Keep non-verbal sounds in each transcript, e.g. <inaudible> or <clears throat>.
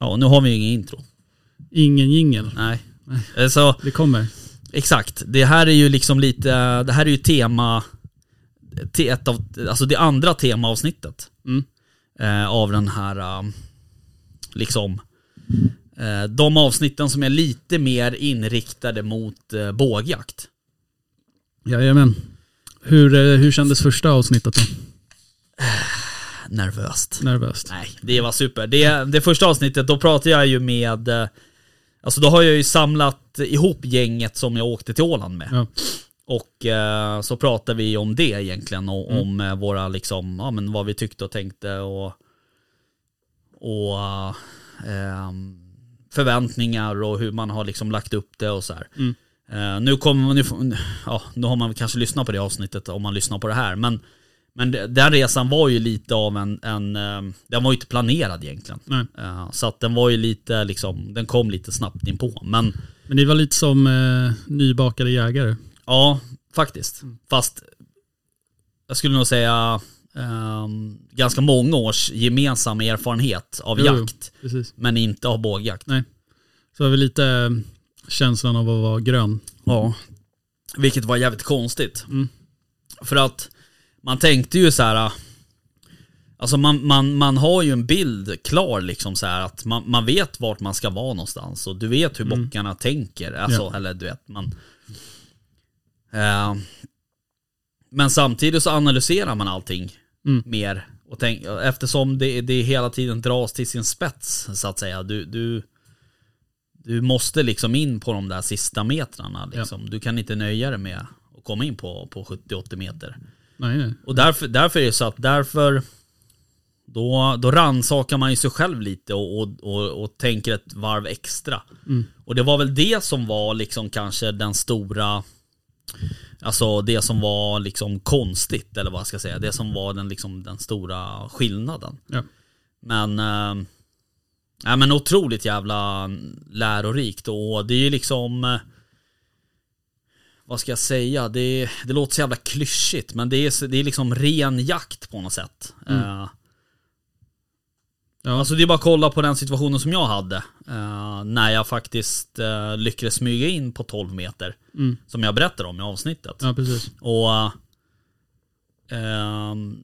Ja, och nu har vi ju ingen intro. Ingen jingel. Nej. Eh, Så Det kommer. exakt, det här är ju liksom lite, det här är ju tema, te- ett av, alltså det andra temaavsnittet. Mm. Eh, av den här, eh, liksom, eh, de avsnitten som är lite mer inriktade mot eh, bågjakt. Jajamän. Hur, eh, hur kändes första avsnittet då? Nervöst. Nervöst. Nej, det var super. Det, det första avsnittet, då pratade jag ju med, eh, alltså då har jag ju samlat ihop gänget som jag åkte till Åland med. Ja. Och eh, så pratade vi om det egentligen, och, Mm. om eh, våra liksom, ja men vad vi tyckte och tänkte och, och eh, förväntningar och hur man har liksom lagt upp det och så här. Mm. Eh, nu kommer nu, får- ja, nu har man kanske lyssnat på det avsnittet om man lyssnar på det här, men men det- den resan var ju lite av en, en eh, den var ju inte planerad egentligen. Eh, så att den var ju lite liksom, den kom lite snabbt in på. Men Men det var lite som eh, nybakade jägare. Ja, faktiskt. Fast jag skulle nog säga ehm, ganska många års gemensam erfarenhet av Jo, jo. jakt. Precis. Men inte av bågjakt. Nej. Så var vi lite känslan av att vara grön. Ja. Vilket var jävligt konstigt. Mm. För att man tänkte ju så här. Alltså man, man, man har ju en bild klar liksom så här att man, man vet vart man ska vara någonstans och du vet hur bockarna tänker. Alltså, Ja. eller du vet man... Eh, men samtidigt så analyserar man allting Mm. mer. Och tänk, eftersom det, det hela tiden dras till sin spets så att säga. Du, du, du måste liksom in på de där sista metrarna. Liksom. Du kan inte nöja dig med att komma in på, på 70-80 meter. Nej, nej. Och därför, därför är det så att därför då, då rannsakar man ju sig själv lite och, och, och, och tänker ett varv extra. Och det var väl det som var liksom kanske den stora Alltså det som var liksom konstigt eller vad jag ska säga. Det som var den, liksom, den stora skillnaden. Ja. Men, äh, ja, men otroligt jävla lärorikt och det är ju liksom eh, vad ska jag säga? Det, det låter så jävla klyschigt men det är, det är liksom ren jakt på något sätt. Eh, Ja. Alltså det är bara att kolla på den situationen som jag hade. eh, när jag faktiskt uh, lyckades smyga in på 12 meter. Mm. Som jag berättade om i avsnittet. ja, precis. Och, ehm,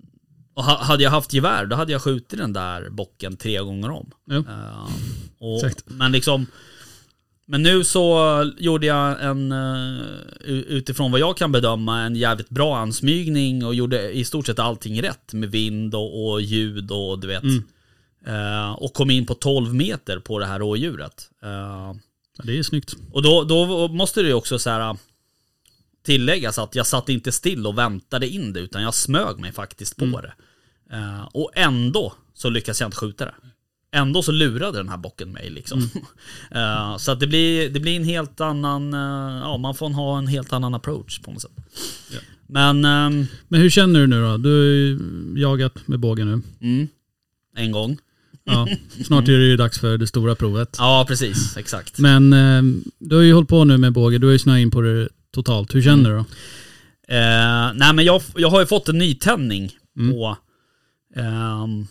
och ha- hade jag haft gevär då hade jag skjutit den där bocken tre gånger om. Ja. Ehm, och. Men liksom Men nu så gjorde jag en eh, utifrån vad jag kan bedöma en jävligt bra ansmygning och gjorde i stort sett allting rätt med vind och, och ljud och du vet. Mm. Eh, och kom in på 12 meter på det här rådjuret. Eh, Ja, det är snyggt. och då, då måste det ju också så här tilläggas att jag satt inte still och väntade in det utan jag smög mig faktiskt på det. Eh, och ändå så lyckas jag inte skjuta det. Ändå så lurade den här bocken mig liksom. <laughs> Eh, så att det blir, det blir en helt annan, eh, ja man får ha en helt annan approach på något sätt. Ja. Men, ehm, Men hur känner du nu då? Du har ju jagat med bågen nu. mm, en gång. Ja, snart är det ju dags för det stora provet. Ja precis, exakt. Men eh, du har ju hållit på nu med båge, du har ju snöat in på det totalt. Hur känner du då? Eh, nej men jag, jag har ju fått en nytändning Mm. på, ehm,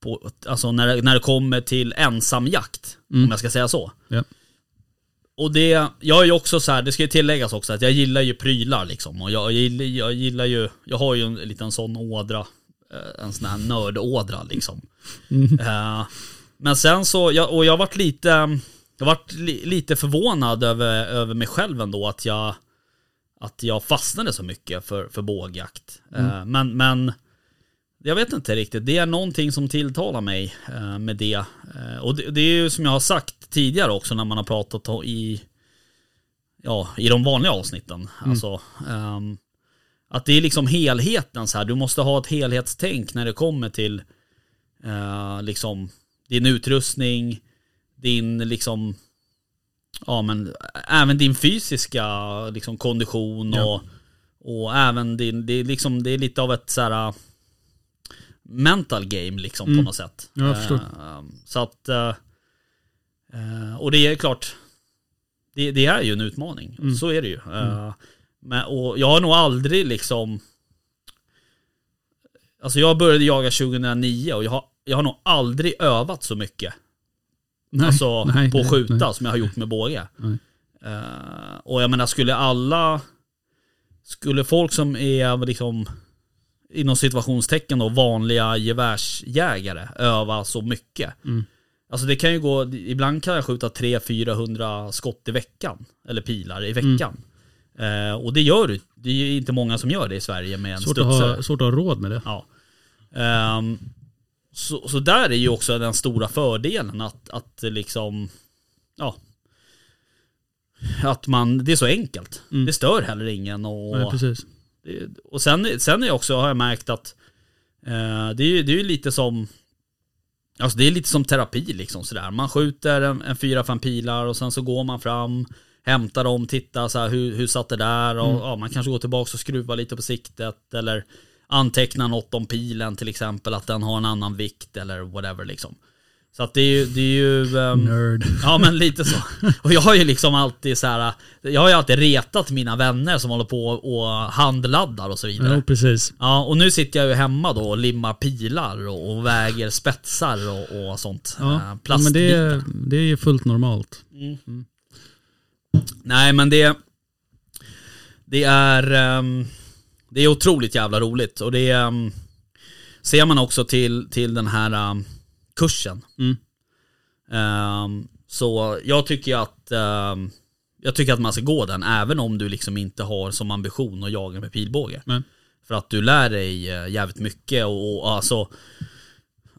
på, alltså när det, när det kommer till ensamjakt, Mm. om jag ska säga så. Ja. Och det, jag är ju också så här, det ska ju tilläggas också att jag gillar ju prylar liksom. Och jag, jag, gillar, jag gillar ju, jag har ju en liten sån ådra, eh, en sån här nördådra liksom. Mm. Eh, men sen så, jag, och jag har varit lite, jag har varit li, lite förvånad över, över mig själv ändå att jag, att jag fastnade så mycket för, för bågjakt. Eh, men, men jag vet inte riktigt, det är någonting som tilltalar mig eh, med det. Eh, och det, är ju som jag har sagt tidigare också när man har pratat i, ja, i de vanliga avsnitten. Alltså, ehm, att det är liksom helheten så här. Du måste ha ett helhetstänk när det kommer till eh, liksom din utrustning, din liksom ja men även din fysiska liksom kondition Ja. och, och även din, det är liksom, det är lite av ett så här mental game liksom på Mm. något sätt. Ja, jag förstår. Eh, så att, eh, eh, och det är klart, det, det är ju en utmaning. Mm. Så är det ju. Eh, men, och jag har nog aldrig liksom, alltså jag började jaga 2009 och jag har, jag har nog aldrig övat så mycket Nej, alltså <laughs> nej, på att skjuta nej. som jag har gjort med båge. Och jag menar skulle alla, skulle folk som är liksom inom situationstecken då vanliga gevärsjägare öva så mycket. Mm. Alltså det kan ju gå, ibland kan jag skjuta 300-400 skott i veckan. Eller pilar i veckan. Mm. Eh, och det gör du. Det är ju inte många som gör det i Sverige med en Svårt att, studsare. ha, svårt att ha råd med det. Ja. Ehm, så, så där är ju också den stora fördelen att, att liksom, ja. Att man, det är så enkelt. Mm. Det stör heller ingen och, Nej, precis. Och sen, sen är också, har jag märkt att eh, det, är det är lite som Alltså det är lite som terapi liksom sådär. Man skjuter en, en fyra, fem pilar och sen så går man fram, hämtar dem, tittar så här, hur, hur satt det där och Mm. ja, man kanske går tillbaka och skruvar lite på siktet eller antecknar något om pilen till exempel, att den har en annan vikt eller whatever liksom. Så att det är ju, det är ju ehm, Nerd. Ja men lite så. Och jag har ju liksom alltid så här. Jag har ju alltid retat mina vänner som håller på och handladdar och så vidare. Ja, precis. Ja, och nu sitter jag ju hemma då och limmar pilar och, och väger spetsar och, och sånt. Ja, Eh, ja, men det är, det är ju fullt normalt. Nej men det... Det är... ehm, det är otroligt jävla roligt och det um, ser man också till, till den här kursen. Mm. Ehm, så jag tycker att ehm, jag tycker att man ska gå den även om du liksom inte har som ambition att jaga med pilbåge. Men, För att du lär dig eh, jävligt mycket och, och alltså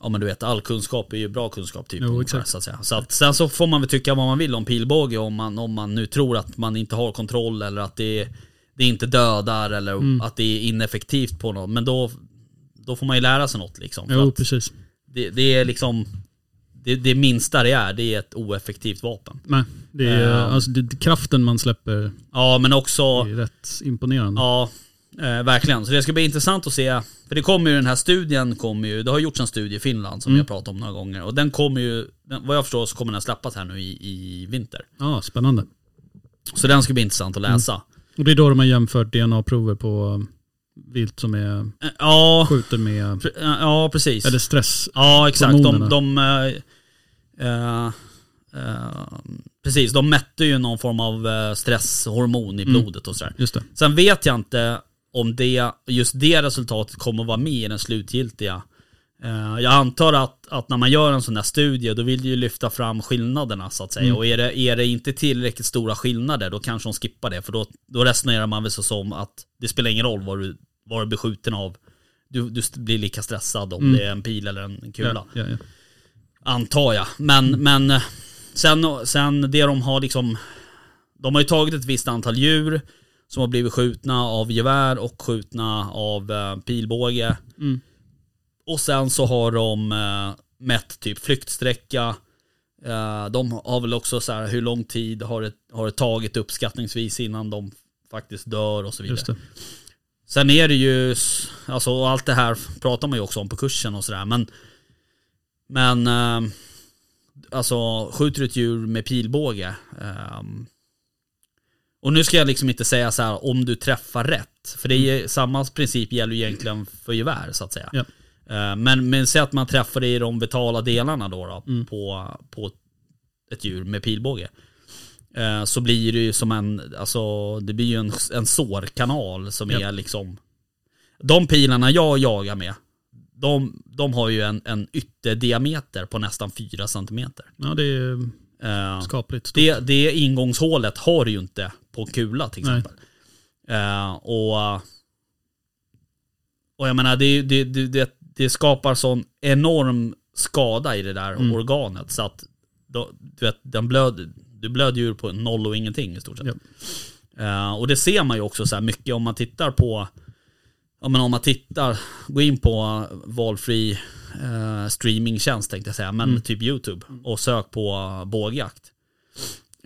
Ja men du vet, all kunskap är ju bra kunskap typ. Jo, exakt. Så att säga. Så att, sen så får man väl tycka vad man vill om pilbåge om man, om man nu tror att man inte har kontroll eller att det, det inte dödar eller Mm. att det är ineffektivt på något. Men då, då får man ju lära sig något liksom. Jo, att precis. Det, det är liksom det, det minsta det är, det är ett oeffektivt vapen. Nej, det är, Ja. alltså, det, kraften man släpper Ja men också är rätt imponerande. Ja, eh, verkligen. Så det ska bli intressant att se. För det kommer ju den här studien, kommer ju, det har gjorts en studie i Finland som Mm. har pratat om några gånger. Och den kommer ju, den, vad jag förstår så kommer den släppas här nu i, i vinter. Ja, spännande. Så den ska bli intressant att läsa. Och det är då de har jämfört DNA-prover på vilt som är, Eh, Ja, skjuter med, eh, ja precis. eller stress. Ja, exakt. De, de eh, eh, precis, de mätte ju någon form av stresshormon i Mm. blodet och sådär. Just det. Sen vet jag inte om det, just det resultatet kommer att vara med i den slutgiltiga. Jag antar att, att när man gör en sån här studie, då vill du ju lyfta fram skillnaderna så att säga. Mm. Och är det, är det inte tillräckligt stora skillnader, då kanske de skippar det. För då, då resonerar man väl så som att det spelar ingen roll vad du, vad du blir skjuten av. Du, du blir lika stressad om Mm. det är en pil eller en kula. Ja, ja, ja. Antar jag. Men, men eh, sen, sen det de har liksom... De har ju tagit ett visst antal djur som har blivit skjutna av gevär och skjutna av eh, pilbåge. Mm. Och sen så har de eh, mätt typ flyktsträcka. Eh, de har väl också så här hur lång tid har det, har det tagit uppskattningsvis innan de faktiskt dör och så vidare. Sen är det ju, alltså allt det här pratar man ju också om på kursen och sådär men Men eh, Alltså skjuter du ett djur med pilbåge ehm, Och nu ska jag liksom inte säga så här om du träffar rätt För det är samma princip gäller ju egentligen för gevär så att säga Ja. Eh, Men, men säg att man träffar det i de vitala delarna då, då Mm. på, på ett djur med pilbåge Eh, så blir det ju som en, alltså det blir ju en, en sårkanal som Ja. är liksom De pilarna jag jagar med de, de har ju en, en ytterdiameter på nästan 4 cm. Ja, det är Eh, skapligt stort. det, det ingångshålet har du ju inte på kula till exempel. Eh, och, och jag menar det, det, det, det, skapar sån enorm skada i det där Mm. organet så att då, du vet, den blöd, du blöder ju på noll och ingenting i stort sett. Ja. Eh, och det ser man ju också så här mycket om man tittar på Ja men om man tittar, gå in på valfri eh, streamingtjänst tänkte jag säga, men Mm. typ YouTube och sök på bågjakt.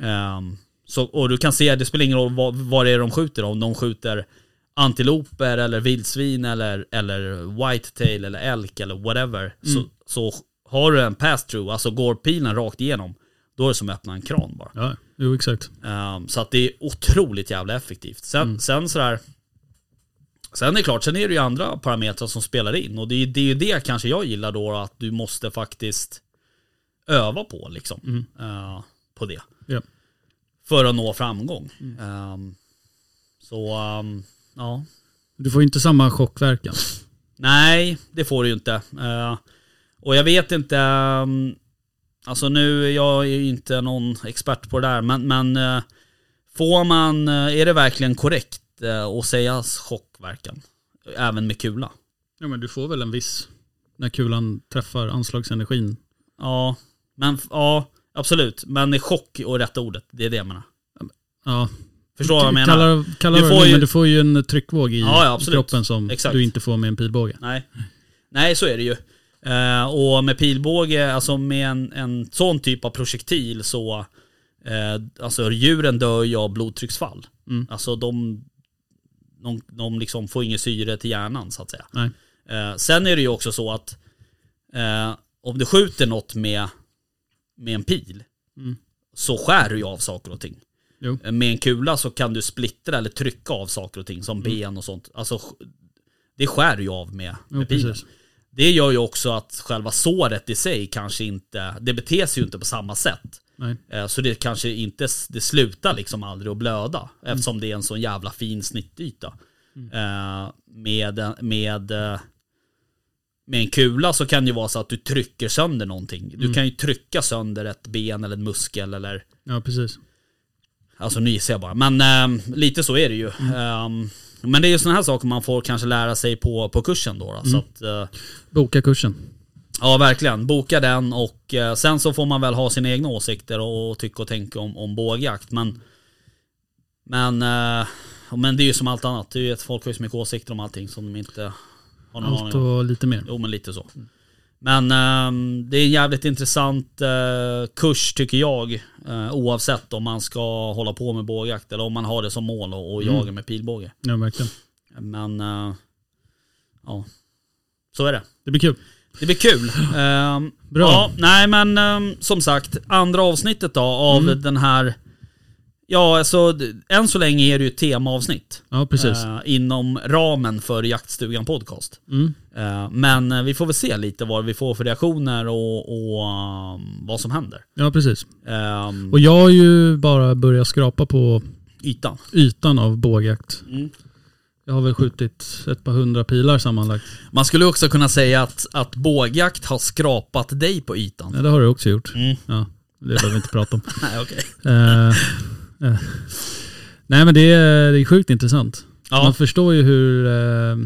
Ehm, så, och du kan se, det spelar ingen roll vad, vad det är de skjuter om. De skjuter antiloper eller vildsvin eller, eller whitetail eller elk eller whatever. Så, Mm. så har du en pass-through, alltså går pilen rakt igenom, då är det som att öppna en kran bara. Ja, jo exakt. Ehm, så att det är otroligt jävla effektivt. Sen, Mm. sen sådär, sen är det klart, sen är det ju andra parametrar som spelar in. Och det är det, är ju det kanske jag gillar då, att du måste faktiskt öva på liksom. Mm. eh, på det. Ja. För att nå framgång. Mm. Ehm, så ehm, ja. Du får ju inte samma chockverkan. Nej, det får du ju inte. Eh, och jag vet inte, ehm, alltså nu, jag är inte någon expert på det där, men, men eh, får man, eh, är det verkligen korrekt eh, att säga chockverkan? Även med kula? Ja men du får väl en viss, när kulan träffar anslagsenergin. Ja, men ja, absolut. Men chock och rätta ordet, det är det jag menar. Ja, Förstår vad jag menar? Kallar, kallar Du får ju- men du får ju en tryckvåg i Ja, ja, kroppen som Exakt. du inte får med en pilbåge. Nej. Nej, så är det ju. Eh, och med pilbåge, alltså med en, en sån typ av projektil så, eh, alltså djuren dör ju av blodtrycksfall. Mm. Alltså de, de, de liksom får inget syre till hjärnan så att säga. Eh, sen är det ju också så att eh, om du skjuter något med, med en pil Mm. så skär du ju av saker och ting. Jo. Eh, Med en kula så kan du splittra eller trycka av saker och ting som Mm. ben och sånt. Alltså det skär du ju av med, Jo, med pilen. precis. Det gör ju också att själva såret i sig kanske inte, det beter sig ju inte på samma sätt. Nej. Eh, Så det kanske inte, det slutar liksom aldrig att blöda. Eftersom det är en sån jävla fin snittyta. Eh, Med, med, eh, med en kula så kan det ju vara så att du trycker sönder någonting. Du kan ju trycka sönder ett ben eller en muskel eller Ja, precis. Alltså nu gissar jag bara. Men eh, lite så är det ju. Eh, men det är ju sådana här saker man får kanske lära sig på, på kursen då. då. Så att, eh, Boka kursen. Ja, verkligen. Boka den och eh, sen så får man väl ha sina egna åsikter och, och tycka och tänka om, om bågjakt. Men, men, eh, men det är ju som allt annat. Det är ju att folk har ju så mycket åsikter om allting som de inte har någon Allt aning om. och lite mer. Jo, men lite så. Men ehm, det är en jävligt intressant eh, kurs tycker jag. Eh, oavsett om man ska hålla på med bågjakt eller om man har det som mål och, och Mm. jaga med pilbåge. Ja, verkligen. Men eh, ja, så är det. Det blir kul. Det blir kul. <laughs> Ehm, Bra. Ja, nej men ehm, som sagt, andra avsnittet då av Mm. den här... Ja, alltså än så länge är det ju ett temaavsnitt. Ja, precis. eh, inom ramen för Jaktstugan Podcast. Mm. Eh, men eh, vi får väl se lite vad vi får för reaktioner och, och ehm, vad som händer. Ja, precis. Ehm, Och jag har ju bara börjat skrapa på ytan. ytan av bågjakt. Mm. Jag har väl skjutit ett par hundra pilar sammanlagt. Man skulle också kunna säga att, att bågjakt har skrapat dig på ytan. Ja, det har du också gjort. Mm. Ja, det behöver vi inte prata om. <laughs> Nej, okej. Eh, eh. Nej men det är, det är sjukt intressant. Ja, Man förstår ju hur eh,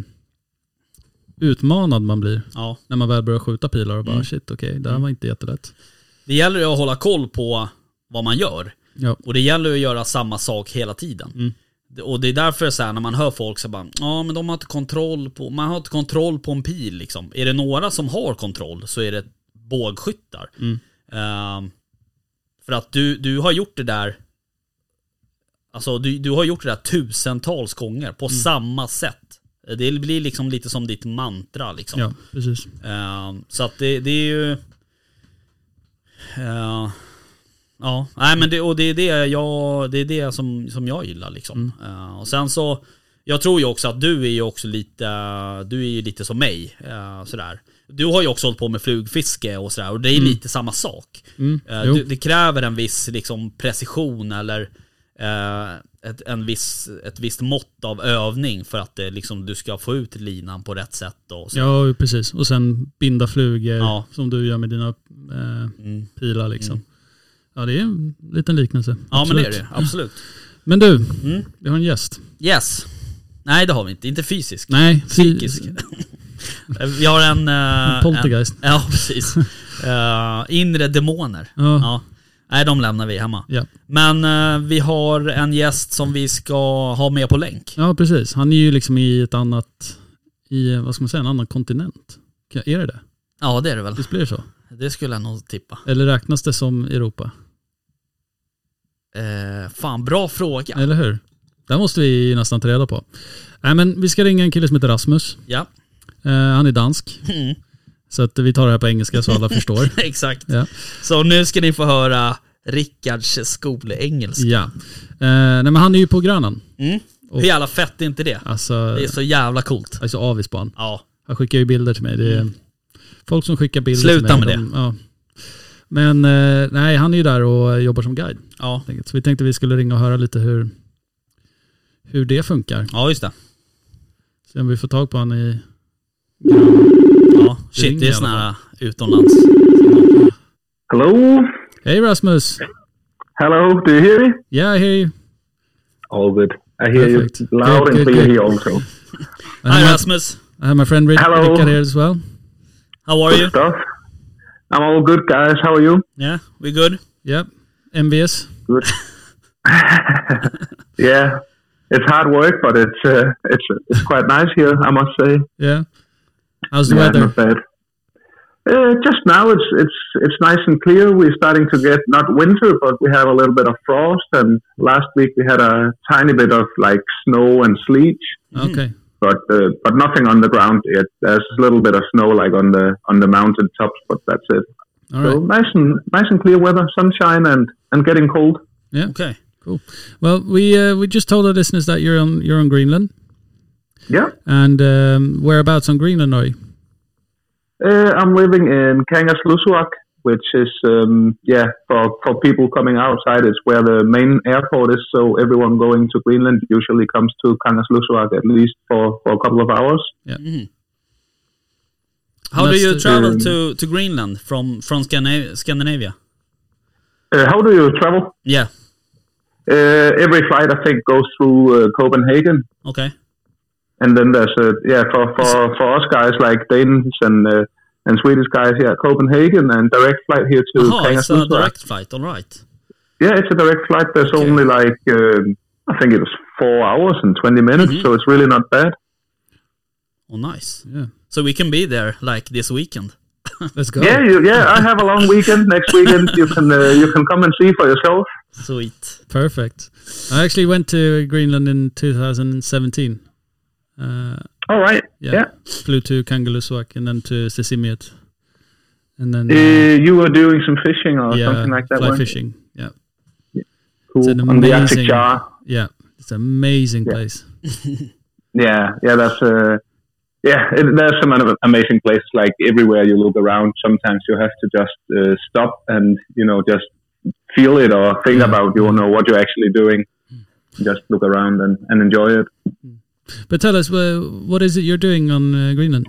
utmanad man blir ja. när man väl börjar skjuta pilar och bara Mm. shit okej, det här var inte jättelätt. Det gäller ju att hålla koll på vad man gör. Ja, Och det gäller att göra samma sak hela tiden. Mm. Och det är därför så här, när man hör folk så bara, ja men de har inte kontroll på, man har inte kontroll på en pil liksom. Är det några som har kontroll så är det bågskyttar. Mm. Ehm, för att du, du har gjort det där, alltså du, du har gjort det där tusentals gånger på Mm. samma sätt. Det blir liksom lite som ditt mantra liksom. ja precis. Ehm, så att det, det är ju... eh, ja, nej men det, och det är det jag, det är det som, som jag gillar liksom. Eh, och sen så, jag tror ju också att du är ju också lite, du är ju lite som mig. sådär. Du har ju också hållit på med flugfiske och sådär och det är lite samma sak. Mm. Det, kräver en viss liksom, precision eller ett, en viss, ett visst mått av övning för att det, liksom, du ska få ut linan på rätt sätt. Och så. Ja, precis. Och sen binda flugor Ja. som du gör med dina eh, Mm. pilar liksom. Ja, det är en liten liknelse. Ja men det är Absolut. det, absolut. <clears throat> Men du, Mm. vi har en gäst. Yes. Nej det har vi inte, inte fysisk. Nej, Psykisk. <laughs> vi har en... eh, Poltergeist. En, ja precis. <laughs> Eh, inre demoner. Ja. Ja. Nej de lämnar vi hemma. Ja. Men eh, vi har en gäst som vi ska ha med på länk. ja, precis. Han är ju liksom i ett annat, i, vad ska man säga, en annan kontinent. Är det det? Ja det är det väl. Visst blir det så? Det skulle jag nog tippa. Eller räknas det som Europa? Eh, fan bra fråga. Eller hur? Det måste vi ju nästan ta reda på. Nej men vi ska ringa en kille som heter Rasmus. Ja. Eh, han är dansk. Mm. Så att vi tar det här på engelska så alla förstår. <laughs> Exakt. Ja. Så nu ska ni få höra Rickards skolengelska. Ja. Eh, nej men han är ju på Grönan. Mm. Hur jävla fett är inte det? Alltså, Det är så jävla coolt. jag är så avis på han. Ja. Han skickar ju bilder till mig. Det är folk som skickar bilder Sluta till mig. med de, ja. Men eh, nej, han är ju där och jobbar som guide. Ja, Så vi tänkte vi skulle ringa och höra lite hur, hur det funkar. ja just det. Se om vi får tag på han i... Ja, Det shit ringer det i är alla sån här utomlands. Hello? Hey Rasmus! Hello, do you hear me? Yeah, I hear you. All good. I hear Perfect. you loud Good, and good, clear good. here also. Hi my, Rasmus, I have my friend Rick, Hello. Rickard here as well. how are Good you? stuff. I'm all good, guys. How are you? Yeah, we good? Yep. MVS. Good. <laughs> yeah, it's hard work, but it's uh, it's it's quite nice here, I must say. Yeah. How's the Yeah, weather? not bad. Uh, just now, it's it's it's nice and clear. We're starting to get not winter, but we have a little bit of frost. And last week we had a tiny bit of like snow and sleet. Okay. but uh, but nothing on the ground yet. There's a little bit of snow like on the on the mountain tops, but that's it. All So right. nice and nice and clear weather, sunshine and and getting cold. Yeah. Okay. Cool. Well, we uh, we just told our listeners that you're on you're on Greenland, Yeah, and um, whereabouts on Greenland are you? uh, I'm living in Kangerlussuaq, which is um, yeah for for people coming outside. It's where the main airport is. So everyone going to Greenland usually comes to Kangerlussuaq at least for for a couple of hours. Mhm. How do you travel um, to, to Greenland from from Scandinavia? Scandinavia? Uh, how do you travel? Yeah. Uh, every flight I think goes through uh, Copenhagen. Okay. And then there's a yeah for for, for us guys like Danes and uh, and Swedish guys here at Copenhagen and direct flight here to Oh, it's a Kangerlussuaq. direct flight. All right. Yeah, it's a direct flight. There's Okay. only like um, I think it was four hours and twenty minutes, Mhm. so it's really not bad. Oh, nice. Yeah. So we can be there like this weekend. <laughs> Let's go. Yeah, you, yeah. I have a long weekend <laughs> next weekend. You can uh, you can come and see for yourself. Sweet. Perfect. I actually went to Greenland in 2017. Uh, All right. yeah. Yeah. Flew to Kangerlussuaq and then to Sisimiut. And then uh, Uh, you were doing some fishing or yeah, something like that. fly weren't you? fishing. Yeah. Cool. It's an On the Arctic amazing- Jar. Yeah. It's an amazing Yeah. place. <laughs> Yeah, yeah, that's uh, yeah. It, there's some other amazing places like everywhere you look around. Sometimes you have to just uh, stop and you know just feel it or think Yeah. about you know what you're actually doing. Just look around and, and enjoy it. But tell us, uh, what is it you're doing on uh, Greenland?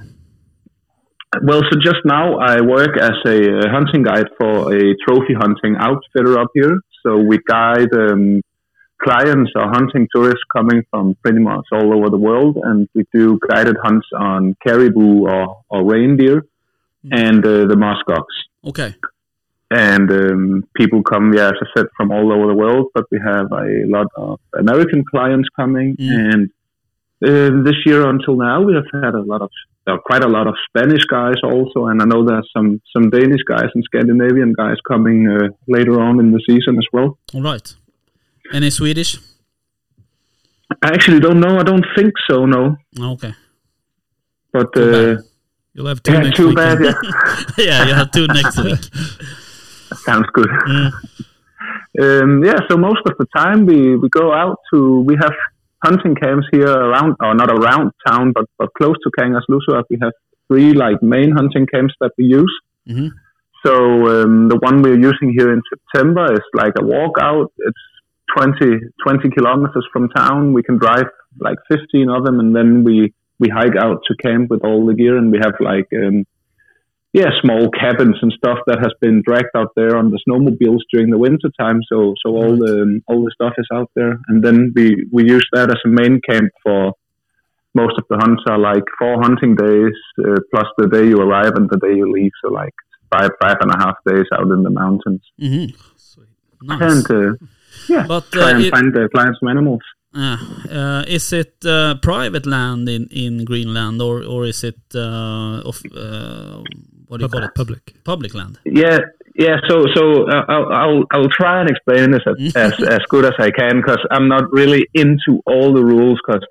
Well, so just now I work as a hunting guide for a trophy hunting outfitter up here. So we guide um, clients or hunting tourists coming from pretty much all over the world, and we do guided hunts on caribou or, or reindeer and uh, the muskox. Okay. And um, people come, yeah, as I said, from all over the world, but we have a lot of American clients coming. Mm. And uh, this year until now, we have had a lot of, uh, quite a lot of Spanish guys also. And I know there's some, some Danish guys and Scandinavian guys coming uh, later on in the season as well. All right. Any Swedish? I actually don't know. I don't think so, no. Okay. But uh, You'll have two yeah, next too weekend. bad. Yeah, <laughs> yeah, you have two <laughs> next week. sounds good. Mm. Um, yeah, so most of the time we, we go out to, we have hunting camps here around, or not around town, but, but close to Kangerlussuaq. We have three like main hunting camps that we use. Mhm. So um, the one we're using here in September is like a walkout. It's 20, 20 kilometers from town. We can drive like 15 of them and then we, we hike out to camp with all the gear and we have like, um, yeah, small cabins and stuff that has been dragged out there on the snowmobiles during the winter time. So, so all the um, all the stuff is out there, and then we we use that as a main camp for most of the hunts. Are like four hunting days uh, plus the day you arrive and the day you leave. So like five five and a half days out in the mountains, Mhm. Nice. and uh, yeah, But try uh, and it, find uh, find some animals. uh, uh, is it uh, private land in, in Greenland or or is it uh, of uh, what do you call it? Public. Public land. Yeah, yeah. So, so uh, I'll, I'll I'll try and explain this as <laughs> as, as good as I can because I'm not really into all the rules because,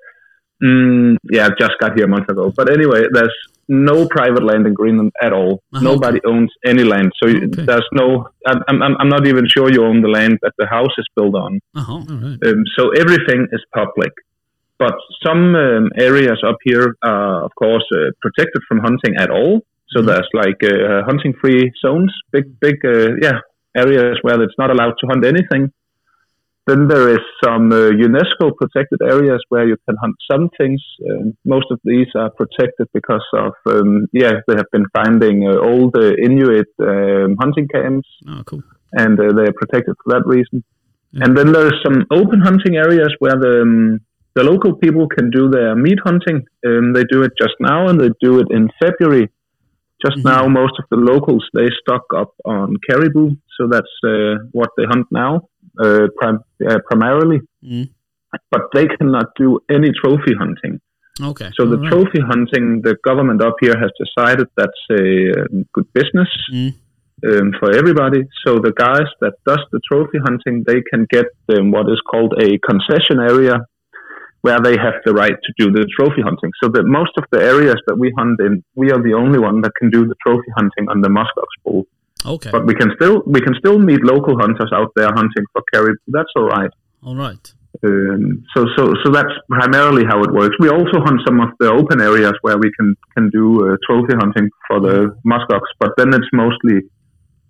mm, yeah, I just got here a month ago. But anyway, there's no private land in Greenland at all. Uh-huh. Nobody owns any land. So Okay. there's no. I'm, I'm I'm not even sure you own the land that the house is built on. Uh-huh. All right. Um, so everything is public. But some um, areas up here are, of course, uh, protected from hunting at all. So there's like uh, hunting free zones, big big uh, yeah areas where it's not allowed to hunt anything. Then there is some uh, UNESCO protected areas where you can hunt some things. Uh, most of these are protected because of um, yeah they have been finding uh, old uh, Inuit um, hunting camps Oh, cool. and uh, they are protected for that reason. Yeah. And then there's some open hunting areas where the um, the local people can do their meat hunting. Um, they do it just now, and they do it in February. Just Mhm. now, most of the locals they stock up on caribou, so that's uh, what they hunt now, uh, prim- uh, primarily. Mm. But they cannot do any trophy hunting. Okay. So the Alright. trophy hunting, the government up here has decided that's a um, good business Mm. um, for everybody. So the guys that does the trophy hunting, they can get um, what is called a concession area, where they have the right to do the trophy hunting. So that most of the areas that we hunt in, we are the only one that can do the trophy hunting on the muskox bull. Okay. But we can still we can still meet local hunters out there hunting for caribou. That's all right. All right. Um, so, so, so that's primarily how it works. We also hunt some of the open areas where we can can do uh, trophy hunting for the muskox, but then it's mostly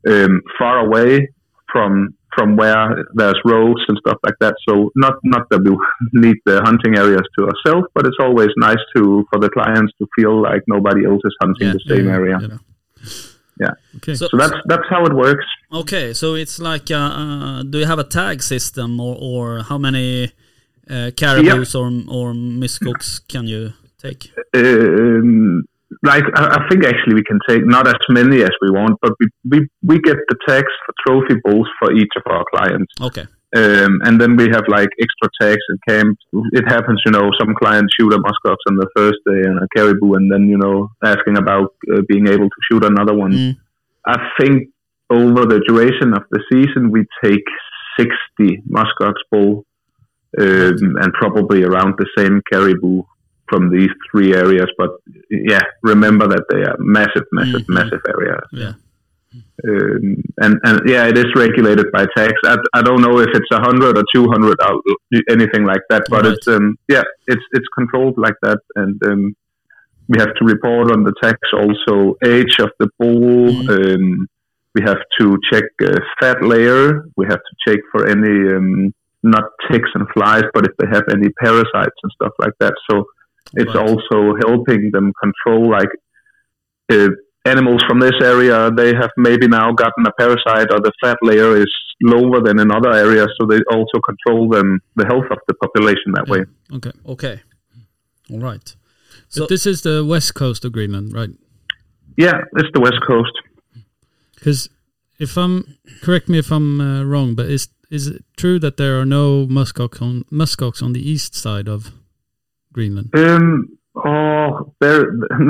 um, far away from from where there's roads and stuff like that. So, not not that we <laughs> need the hunting areas to ourselves, but it's always nice to for the clients to feel like nobody else is hunting Yeah, the same Yeah, area. you know. Yeah. Okay. So, So that's that's how it works. okay. So it's like, uh, uh, do you have a tag system, or or how many uh, caribous or or muskox can you take? um, like I, think actually we can take not as many as we want, but we we, we get the tags for trophy bulls for each of our clients, Okay. um, and then we have like extra tags in camp. It happens, you know, some clients shoot a muskox on the first day and a caribou, and then you know asking about uh, being able to shoot another one. Mm. I think over the duration of the season we take sixty muskox bull, um, and probably around the same caribou from these three areas. But yeah, remember that they are massive, massive, Mhm. massive areas. Yeah. Um, and and yeah, it is regulated by tags. I, I don't know if it's a hundred or two hundred or anything like that, but Right. it's um yeah, it's it's controlled like that, and um, we have to report on the tags also age of the bull. Mhm. Um, we have to check uh, fat layer. We have to check for any um, not ticks and flies, but if they have any parasites and stuff like that. So it's Right. also helping them control like uh, animals from this area they have maybe now gotten a parasite or the fat layer is lower than in other areas so they also control them the health of the population that way Okay. Okay. All right. So But this is the west coast of Greenland, right? yeah it's the west coast Because if I'm correct me if I'm uh, wrong, but is is it true that there are no muskox on muskox on the east side of Greenland? um oh there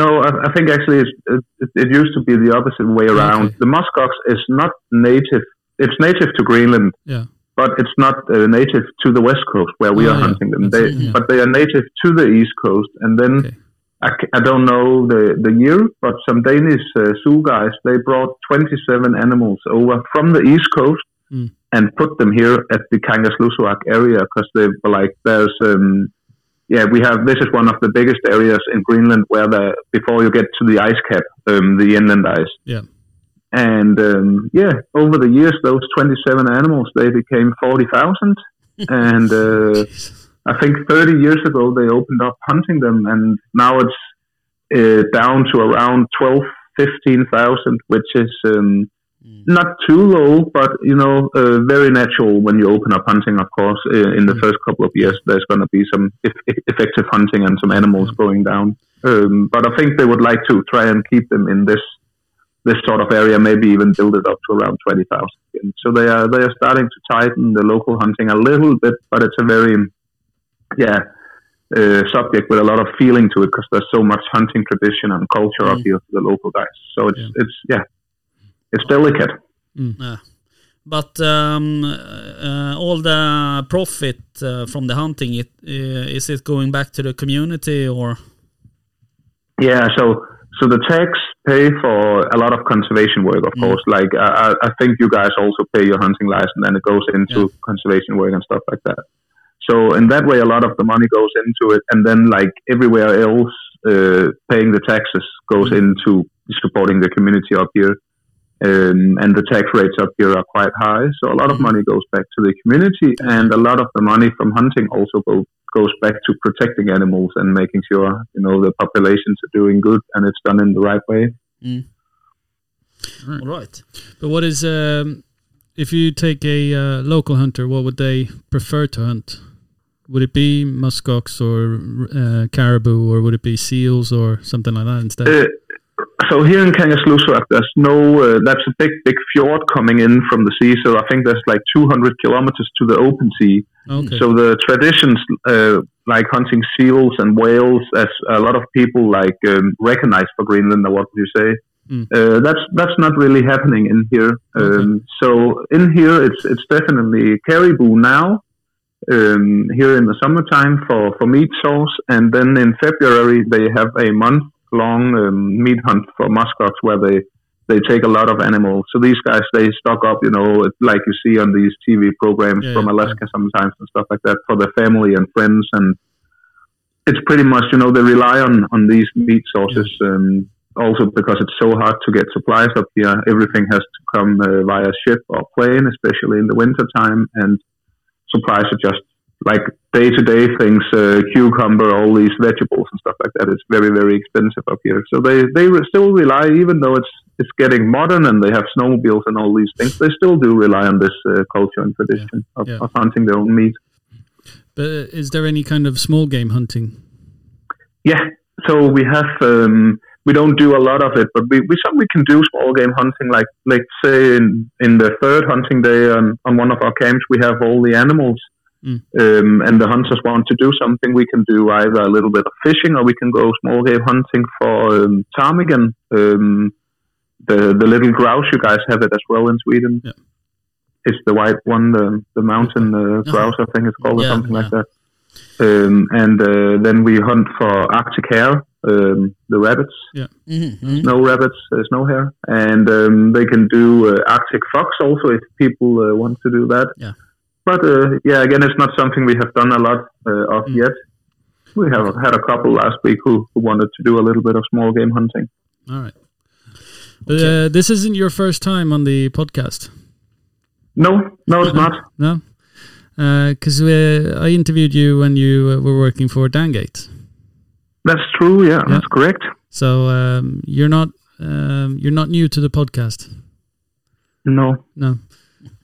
no i, I think actually it's, it, it used to be the opposite way around Okay. the muskox is not native it's native to greenland Yeah. but it's not uh, native to the west coast where we Oh, are yeah. hunting them. They, yeah. But they are native to the east coast, and then Okay. I, I don't know the, the year, but some Danish uh, zoo guys they brought 27 animals over from the east coast Mm. and put them here at the Kangerlussuaq area because they were like, there's um, yeah, we have this is one of the biggest areas in Greenland where the before you get to the ice cap, um, the inland ice. Yeah. And um, yeah, over the years, those 27 animals they became 40,000, <laughs> and uh, I think 30 years ago they opened up hunting them, and now it's uh, down to around 12, 15,000, which is um, Mm. not too low, but you know, uh, very natural when you open up hunting. Of course, uh, in the Mm. first couple of years, there's going to be some eff- effective hunting and some animals going down. Um, but I think they would like to try and keep them in this this sort of area, maybe even build it up to around twenty thousand. So they are they are starting to tighten the local hunting a little bit, but it's a very yeah uh, subject with a lot of feeling to it because there's so much hunting tradition and culture up Mm. here for the local guys. So it's Yeah. it's yeah, it's delicate. Yeah. But um, uh, all the profit uh, from the hunting, it, uh, is it going back to the community or? Yeah, so so the tax pay for a lot of conservation work, of Mm. course. Like I, I- I think you guys also pay your hunting license, and it goes into conservation work and stuff like that. So in that way, a lot of the money goes into it, and then like everywhere else, uh, paying the taxes goes Mm. into supporting the community up here. Um, and the tax rates up here are quite high, so a lot of money goes back to the community, and a lot of the money from hunting also go, goes back to protecting animals and making sure you know the populations are doing good and it's done in the right way. All right. But what is um, if you take a uh, local hunter? What would they prefer to hunt? Would it be muskox or uh, caribou, or would it be seals or something like that instead? Uh, so here in Kangerlussuaq, there's no. Uh, that's a big, big fjord coming in from the sea. So I think there's like 200 kilometers to the open sea. okay. So the traditions, uh, like hunting seals and whales, as a lot of people like um, recognize for Greenland, or what would you say? Mm. Uh, that's that's not really happening in here. Um, So in here, it's it's definitely caribou now. Um, here in the summertime for, for meat source, and then in February they have a month long um, meat hunt for muskox where they they take a lot of animals. So these guys they stock up, you know, like you see on these TV programs Yeah, from yeah, Alaska sometimes and stuff like that for their family and friends, and it's pretty much you know they rely on on these meat sources. Um, also because it's so hard to get supplies up here, everything has to come uh, via ship or plane, especially in the winter time, and supplies are just like day to day things, uh, cucumber, all these vegetables and stuff like that. It's very very expensive up here, so they they still rely, even though it's it's getting modern and they have snowmobiles and all these things. They still do rely on this uh, culture and tradition of, Yeah. of hunting their own meat. But uh, is there any kind of small game hunting? Yeah, so we have um, we don't do a lot of it, but we we some we can do small game hunting. Like like say in in the third hunting day on on one of our camps, we have all the animals. Mm. Um, and the hunters want to do something, we can do either a little bit of fishing or we can go small game hunting for um, ptarmigan. Um, the the little grouse, you guys have it as well in Sweden. Yeah. It's the white one, the the mountain uh, grouse, I think it's called, or Yeah, something like that. Um, and uh, then we hunt for Arctic hare, um, the rabbits, Mhm. snow rabbits, uh, snow hare, and um, they can do uh, Arctic fox also if people uh, want to do that. Yeah. But uh, yeah, again, it's not something we have done a lot uh, of Mm. yet. We have had a couple last week who, who wanted to do a little bit of small game hunting. All right. But uh, this isn't your first time on the podcast, No, no, it's not. no? Because uh, I interviewed you when you uh, were working for Dangate. That's true. Yeah, that's correct. So um, you're not um, you're not new to the podcast, No, no.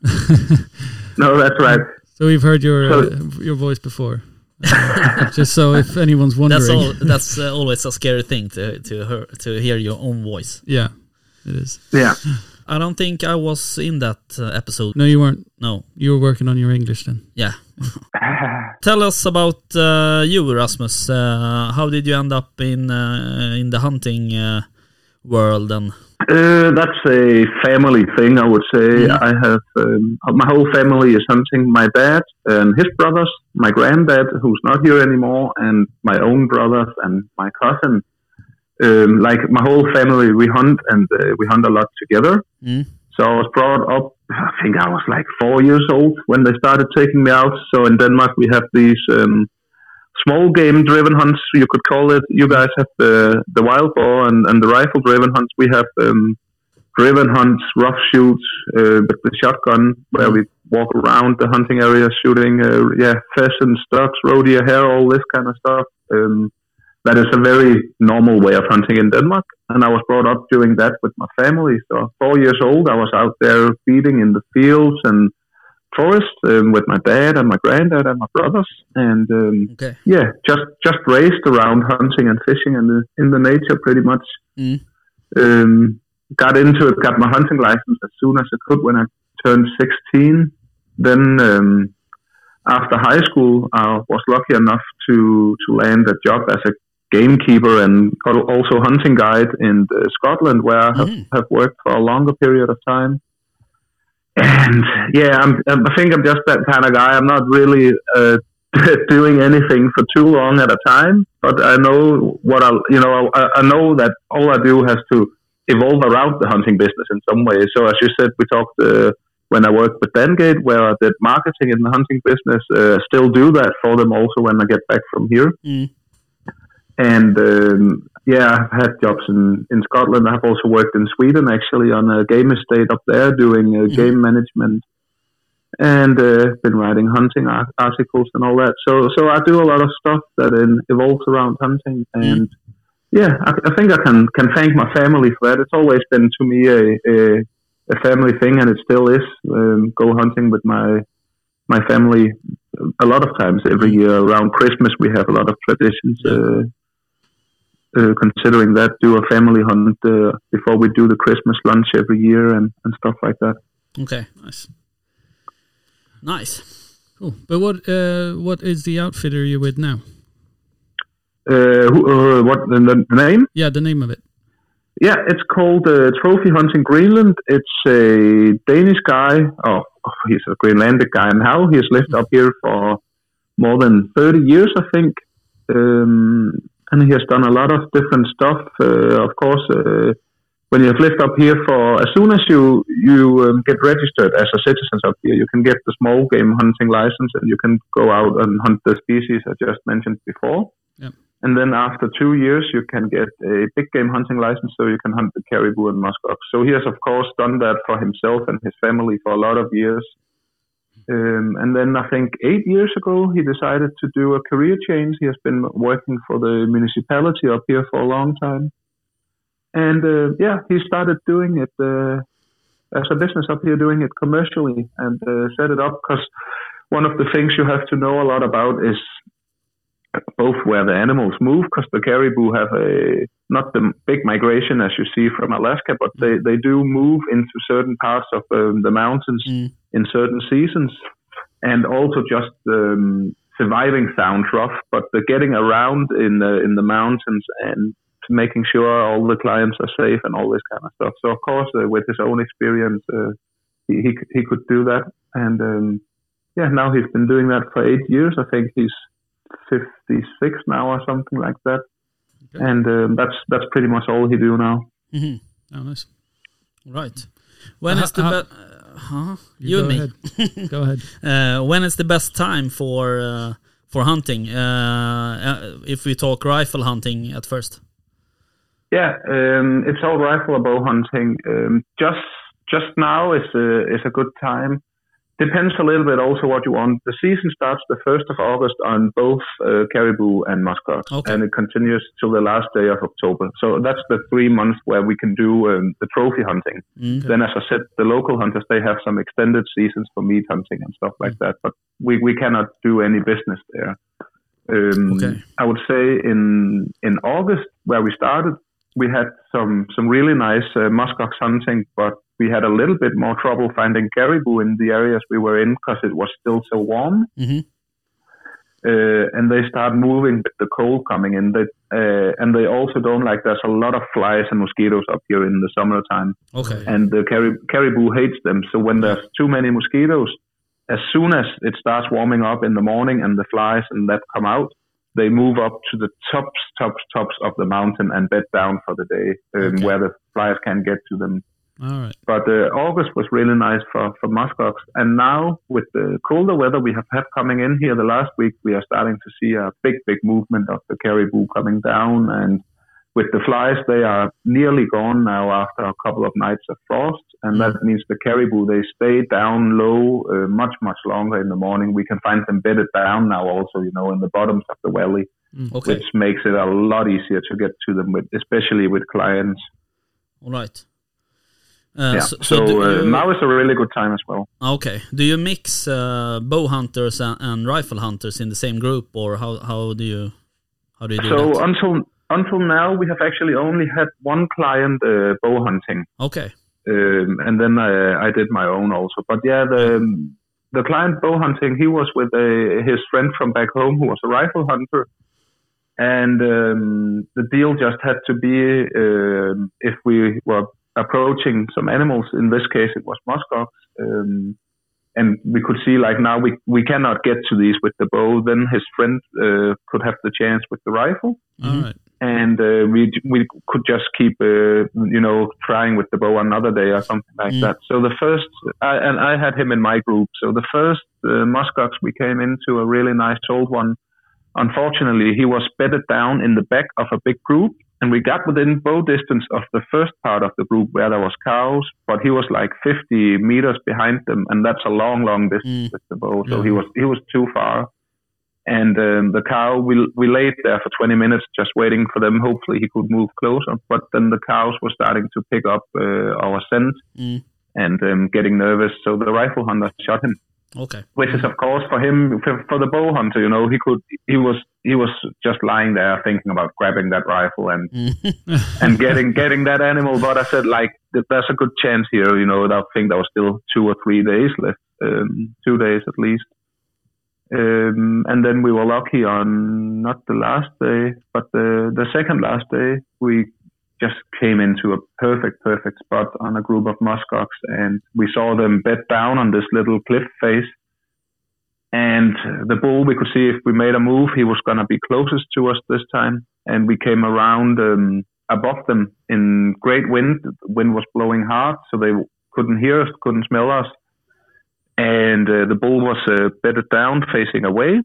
<laughs> no, that's right. So we've heard your So- uh, your voice before. <laughs> Just so if anyone's wondering, That's all. That's uh, always a scary thing to to hear to hear your own voice. yeah, it is. Yeah. I don't think I was in that uh, episode. No, you weren't. No. You were working on your English then. Yeah. <laughs> Tell us about uh, you, Rasmus. Uh, how did you end up in uh, in the hunting uh, world? And Uh, that's a family thing, I would say. I have um, my whole family is hunting. My dad and his brothers, my granddad, who's not here anymore, and my own brothers and my cousin. Um, like my whole family, we hunt and uh, we hunt a lot together. Mm. So I was brought up. I think I was like four years old when they started taking me out. So in Denmark, we have these um, small game driven hunts, you could call it. You guys have the the wild boar and, and the rifle driven hunts. We have um, driven hunts, rough shoots uh, with the shotgun, where we walk around the hunting area shooting, uh, yeah, pheasants, ducks, roe hare, all this kind of stuff. Um, that is a very normal way of hunting in Denmark, and I was brought up doing that with my family. So, four years old, I was out there feeding in the fields and forest um, with my dad and my granddad and my brothers, and um, okay. yeah, just just raised around hunting and fishing in the in the nature pretty much. Mm. Um, got into it, got my hunting license as soon as I could when I turned 16. Then um, after high school, I was lucky enough to to land a job as a gamekeeper and also hunting guide in uh, Scotland, where I have, Mm. have worked for a longer period of time. And yeah, I'm, I think I'm just that kind of guy. I'm not really uh, <laughs> doing anything for too long at a time, but I know what I, you know, I, I know that all I do has to evolve around the hunting business in some way. So as you said, we talked uh, when I worked with Dangate, where I did marketing in the hunting business. Uh, still do that for them also when I get back from here. Mm. And um, yeah, I've had jobs in, in Scotland. I've also worked in Sweden actually on a game estate up there doing uh, Mhm. game management, and uh, been writing hunting ar- articles and all that. So so I do a lot of stuff that in, evolves around hunting, and yeah, I, I think I can can thank my family for that. It's always been to me a a, a family thing, and it still is. Um, go hunting with my my family a lot of times every year around Christmas. We have a lot of traditions. Uh, uh, considering that, do a family hunt uh, before we do the Christmas lunch every year and, and stuff like that. Okay. Nice. Nice. Cool. But what uh, what is the outfitter you're with now? Uh, who, uh, what the, the name? Yeah, the name of it. Yeah, it's called uh, Trophy Hunting Greenland. It's a Danish guy. Oh, he's a Greenlandic guy now. He has lived up here for more than 30 years, I think. Um, and he has done a lot of different stuff. Uh, of course, uh, when you have lived up here for, as soon as you, you um, get registered as a citizen up here, you can get the small game hunting license and you can go out and hunt the species I just mentioned before. Yep. And then after two years, you can get a big game hunting license so you can hunt the caribou and muskox. So he has, of course, done that for himself and his family for a lot of years. Um, and then I think eight years ago, he decided to do a career change. He has been working for the municipality up here for a long time. And uh, yeah, he started doing it uh, as a business up here, doing it commercially and uh, set it up because one of the things you have to know a lot about is both where the animals move, because the caribou have a not the big migration as you see from Alaska, but they, they do move into certain parts of um, the mountains Mm. in certain seasons, and also just um, surviving sound rough, but the getting around in the in the mountains and making sure all the clients are safe and all this kind of stuff. So of course, uh, with his own experience, uh, he, he he could do that, and um, yeah, now he's been doing that for eight years. I think he's 56 now or something like that. Okay. And um, that's that's pretty much all he do now. Mhm. Oh, nice. Right. When Uh, is the how- best? huh? You, and me. Ahead. go ahead. <laughs> Uh, when is the best time for uh, for hunting? Uh, uh, if we talk rifle hunting at first. Yeah, um, it's all rifle or bow hunting. Um, just just now is a is a good time. Depends a little bit also what you want. The season starts the first of August on both uh, caribou and muskox, Okay. and it continues till the last day of October. So that's the three months where we can do um, the trophy hunting. Mm. Then, as I said, the local hunters they have some extended seasons for meat hunting and stuff like that. But we, we cannot do any business there. Um, Okay. I would say in in August where we started, we had some some really nice uh, muskox hunting, but we had a little bit more trouble finding caribou in the areas we were in because it was still so warm. Mhm. Uh, and they start moving with the cold coming in. They, uh, and they also don't like. There's a lot of flies and mosquitoes up here in the summertime Okay. and the carib- caribou hates them. So when there's too many mosquitoes, as soon as it starts warming up in the morning and the flies and that come out, they move up to the tops, tops, tops of the mountain and bed down for the day, um, Okay. where the flies can't get to them. All right. But uh, August was really nice for, for muskox. And now, with the colder weather we have had coming in here the last week, we are starting to see a big, big movement of the caribou coming down. And with the flies, they are nearly gone now after a couple of nights of frost. And that means the caribou, they stay down low uh, much, much longer in the morning. We can find them bedded down now also, you know, in the bottoms of the valley, Okay. which makes it a lot easier to get to them, with, especially with clients. All right. Uh, yeah. so, So, uh, you- now is a really good time as well. okay. Do you mix uh, bow hunters and, and rifle hunters in the same group, or how how do you how do you do So that? until until now, we have actually only had one client uh, bow hunting, Okay. um, and then I, I did my own also. But yeah, the the client bow hunting, he was with a, his friend from back home who was a rifle hunter, and um, the deal just had to be um, if we were approaching some animals. In this case, it was muskox. Um, and we could see like now we, we cannot get to these with the bow. Then his friend uh, could have the chance with the rifle All right. and uh, we we could just keep uh, you know trying with the bow another day or something like Mm. that. So the first, I, and I had him in my group. So the first uh, muskox we came into a really nice old one unfortunately, he was bedded down in the back of a big group, and we got within bow distance of the first part of the group where there was cows, but he was like 50 meters behind them, and that's a long, long distance Mm. with the bow. So Yeah. he was he was too far. And um, the cow, we we laid there for 20 minutes just waiting for them. Hopefully, he could move closer. But then the cows were starting to pick up uh, our scent Mm. and um, getting nervous. So the rifle hunter shot him Okay. which is of course for him for, for the bow hunter you know he could he was he was just lying there thinking about grabbing that rifle and Mm. <laughs> and getting getting that animal but i said like there's a good chance here you know i think there was still two or three days left um, two days at least um, and then we were lucky on not the last day but the the second last day we just came into a perfect, perfect spot on a group of muskox, and we saw them bed down on this little cliff face. And the bull, we could see if we made a move, he was going to be closest to us this time. And we came around um, above them in great wind. The wind was blowing hard, so they couldn't hear us, couldn't smell us. And uh, the bull was uh, bedded down, facing away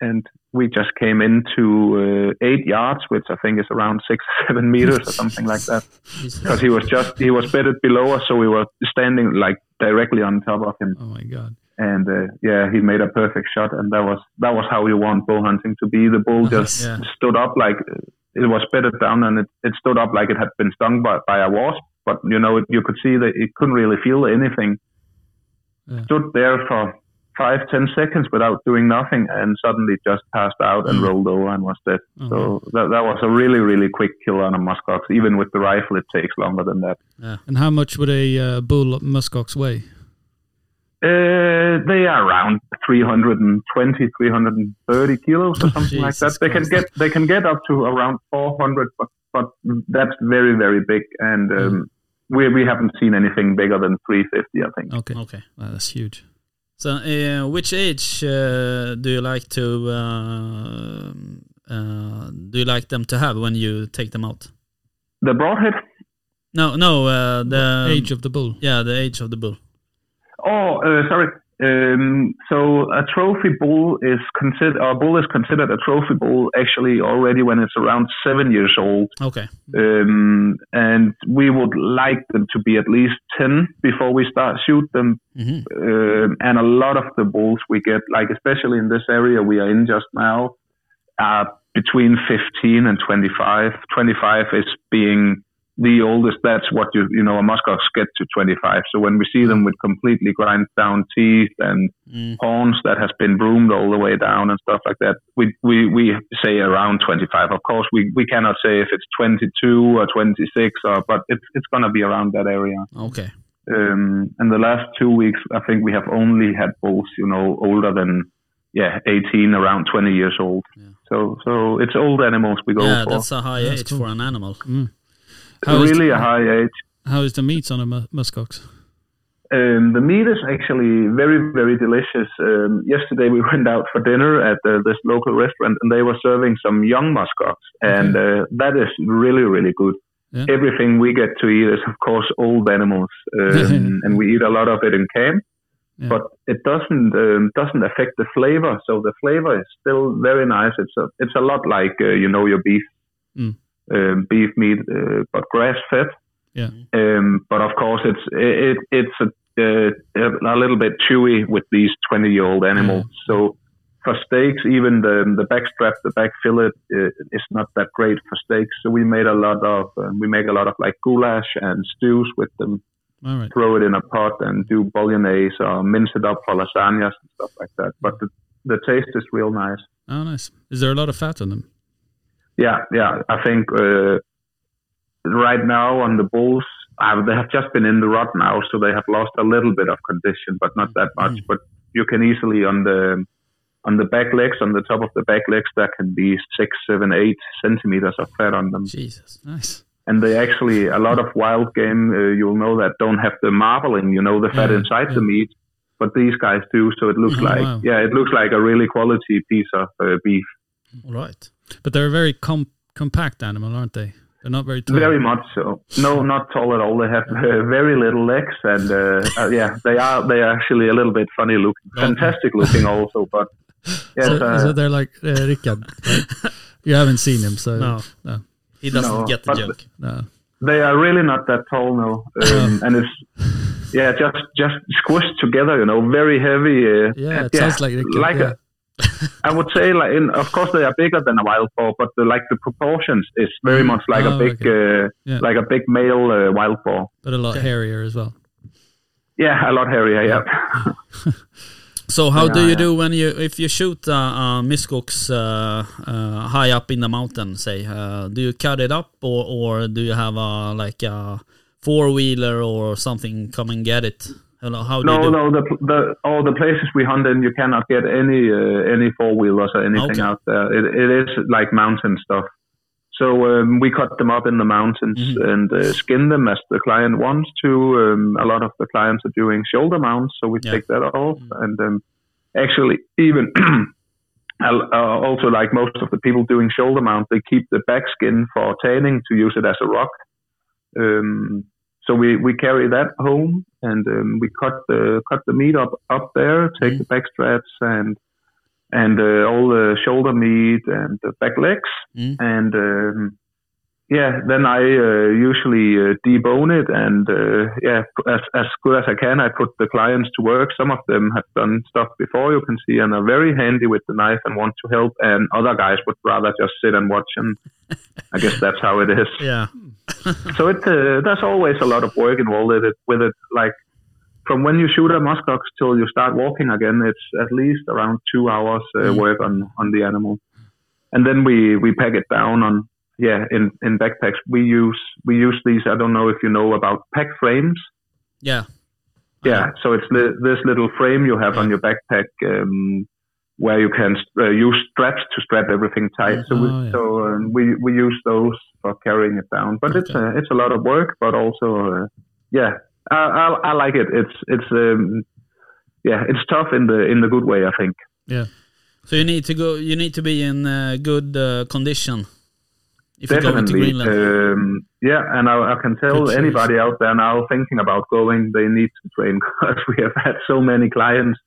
and we just came into uh, eight yards, which I think is around six, <laughs> seven meters or something like that. Because he was just he was bedded below us, so we were standing like directly on top of him. Oh my god. And uh, yeah, he made a perfect shot, and that was that was how you want bow hunting to be. The bull just Yeah. stood up like it was bedded down, and it, it stood up like it had been stung by, by a wasp. But you know, it, you could see that it couldn't really feel anything. Yeah. Stood there for five, ten seconds without doing nothing, and suddenly just passed out and Mm. rolled over and was dead. Oh, So that, that was a really, really quick kill on a muskox. Even with the rifle, it takes longer than that. And how much would a uh, bull muskox weigh? Uh, they are around 320, 330 kilos or <laughs> something like that. Jesus They can get they can get up to around 400, but but that's very very big, and um, we we haven't seen anything bigger than 350, I think. Okay. Okay. Wow, that's huge. So, uh, which age uh, do you like to uh, uh, do you like them to have when you take them out? The broadhead. No, no, uh, the Age of the bull. Yeah, the age of the bull. Oh, uh, sorry. Um, so a trophy bull is considered, a bull is considered a trophy bull actually already when it's around seven years old. Okay. Um, and we would like them to be at least 10 before we start shoot them. hmm Um, and a lot of the bulls we get, like especially in this area we are in just now, are between 15 and 25. 25 is being the oldest. That's what you, you know, a muskox get to 25. So when we see them with completely grind down teeth and Mm. horns that has been broomed all the way down and stuff like that. We we, we say around 25. Of course, we, we cannot say if it's 22 or 26, or but it's it's gonna be around that area. Okay. Um, in the last two weeks, I think we have only had bulls, you know, older than yeah 18, around 20 years old. Yeah. So so it's old animals we go yeah, for. that's a high That's age cool. for an animal. How really the, a high age. how is the meats on a mu- muskox? Um, the meat is actually very, very delicious. Um, yesterday we <laughs> went out for dinner at uh, this local restaurant and they were serving some young muskox and uh, that is really, really good. Yeah. Everything we get to eat is, of course, old animals, um, <laughs> and we eat a lot of it in camp. Yeah. But it doesn't um, doesn't affect the flavor. So the flavor is still very nice. It's a it's a lot like uh, you know your beef Mm. Um, beef meat, uh, but grass fed. Yeah. Um, but of course, it's it, it's a, uh, a little bit chewy with these 20 year old animals. So for steaks, even the the back strap, the back fillet uh, is not that great for steaks. So we made a lot of uh, we make a lot of like goulash and stews with them. All right. Throw it in a pot and do bolognese or mince it up for lasagnas and stuff like that. But the, the taste is real nice. Oh, nice. Is there a lot of fat on them? Yeah, yeah. I think uh, right now on the bulls, uh, they have just been in the rut now, so they have lost a little bit of condition, but not that much. But you can easily on the on the back legs, on the top of the back legs, there can be six, seven, eight centimeters of fat on them. Jesus. Nice. And they actually a lot of wild game, uh, you'll know that don't have the marbling, you know, the fat Yeah, inside yeah. the meat. But these guys do, so it looks Oh, like wow. yeah, it looks like a really quality piece of uh, beef. All right. But they're a very com- compact animal, aren't they? They're not very tall. Very much so. No, not tall at all. They have uh, very little legs, and uh, uh, yeah, they are they are actually a little bit funny looking, fantastic looking also. But <laughs> Yes, so, uh, so they're like uh, Rickard. right? <laughs> You haven't seen him, so No. no, He doesn't No, get the joke. no. they are really not that tall no, <laughs> um, and it's yeah, just just squished together, you know, very heavy. Uh, Yeah, it sounds like Rickard. like yeah. a, I would say like in, of course they are bigger than a wild boar, but the, like the proportions is very much like Oh, a big uh, Yeah. like a big male uh, wild boar. but a lot hairier as well. Yeah, a lot hairier. Yeah. <laughs> So how do you yeah. do when you if you shoot uh, uh, muskox uh, uh, high up in the mountain? Say, uh, do you cut it up or or do you have a like a four wheeler or something come and get it? How no, no, the, the all the places we hunt in, you cannot get any uh, any four wheelers or anything Okay. out there. It, it is like mountain stuff. So um, we cut them up in the mountains Mhm. and uh, skin them as the client wants to. Um, a lot of the clients are doing shoulder mounts, so we Yeah. take that off. Mm. And um, actually, even <clears throat> uh, also like most of the people doing shoulder mount, they keep the back skin for tanning to use it as a rock. Um, so we, we carry that home and um, we cut the cut the meat up up there, take Mhm. the back straps and and uh, all the shoulder meat and the back legs Mm. and um, yeah, then I uh, usually uh, debone it and uh, yeah, as as good as I can, I put the clients to work. Some of them have done stuff before, you can see, and are very handy with the knife and want to help, and other guys would rather just sit and watch. And I guess that's how it is Yeah. so it uh, there's always a lot of work involved with it. With it, like from when you shoot a muskox till you start walking again, it's at least around two hours uh, Mm. work on on the animal, and then we we pack it down on yeah in in backpacks. We use we use these. I don't know if you know about pack frames. Yeah. Yeah, so it's li- this little frame you have on your backpack. Um, where you can uh, use straps to strap everything tight. So, we, Oh, yeah. so um, we we use those for carrying it down. But it's a, it's a lot of work, but also uh, yeah, I, I I like it. It's it's um, yeah, it's tough in the in the good way, I think. Yeah. So you need to go. You need to be in uh, good uh, condition if you go into Definitely, Greenland. um, yeah. And I, I can tell Good choice. anybody out there now thinking about going, they need to train <laughs> because we have had so many clients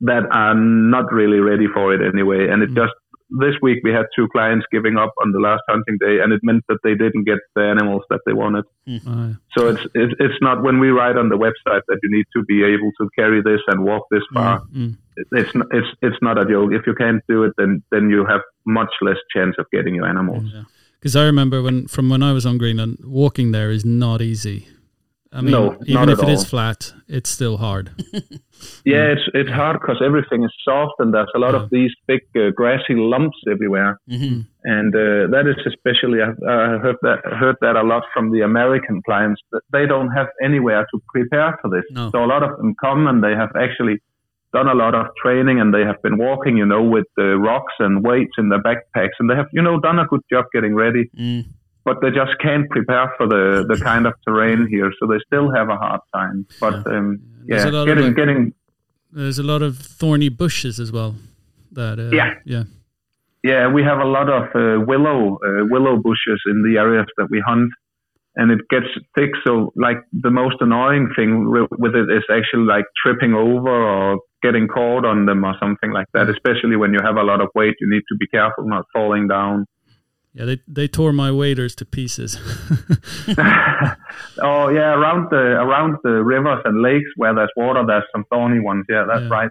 that are not really ready for it anyway. And it Mm. just this week we had two clients giving up on the last hunting day, and it meant that they didn't get the animals that they wanted. Oh, yeah. So it's it's, it's not when we write on the website that you need to be able to carry this and walk this far. Mm. It- It's it's it's not a joke. If you can't do it, then then you have much less chance of getting your animals. Yeah. Because I remember when from when I was on Greenland, walking there is not easy. I mean, No, even if at it is all. flat, it's still hard. <laughs> <laughs> Yeah, it's it's hard because everything is soft and there's a lot of these big uh, grassy lumps everywhere, Mhm. and uh, that is especially I've uh, heard that heard that a lot from the American clients that they don't have anywhere to prepare for this. No. So a lot of them come and they have actually done a lot of training and they have been walking, you know, with the rocks and weights in their backpacks, and they have you know done a good job getting ready, Mm. But they just can't prepare for the the kind of terrain here, so they still have a hard time. But um, There's yeah, a lot of, getting like- getting There's a lot of thorny bushes as well. That uh, Yeah. yeah, Yeah, we have a lot of uh, willow uh, willow bushes in the areas that we hunt, and it gets thick. So, like the most annoying thing wi- with it is actually like tripping over or getting caught on them or something like that. Especially when you have a lot of weight, you need to be careful not falling down. Yeah. They they tore my waders to pieces. <laughs> oh yeah, around the around the rivers and lakes where there's water, there's some thorny ones. Yeah, that's Yeah. right.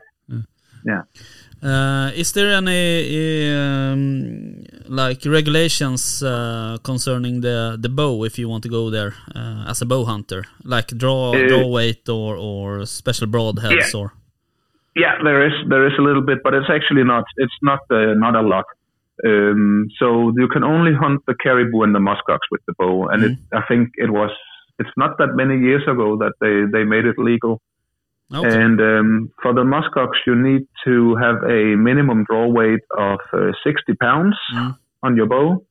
Uh, is there any um, like regulations uh, concerning the the bow if you want to go there uh, as a bow hunter, like draw Uh, draw weight or or special broadheads Yeah. or Yeah, there is there is a little bit, but it's actually not it's not uh, not a lot. Um, so you can only hunt the caribou and the muskox with the bow, and it, I think it was it's not that many years ago that they they made it legal. okay. And um, for the muskox, you need to have a minimum draw weight of uh, 60 pounds Mm. on your bow,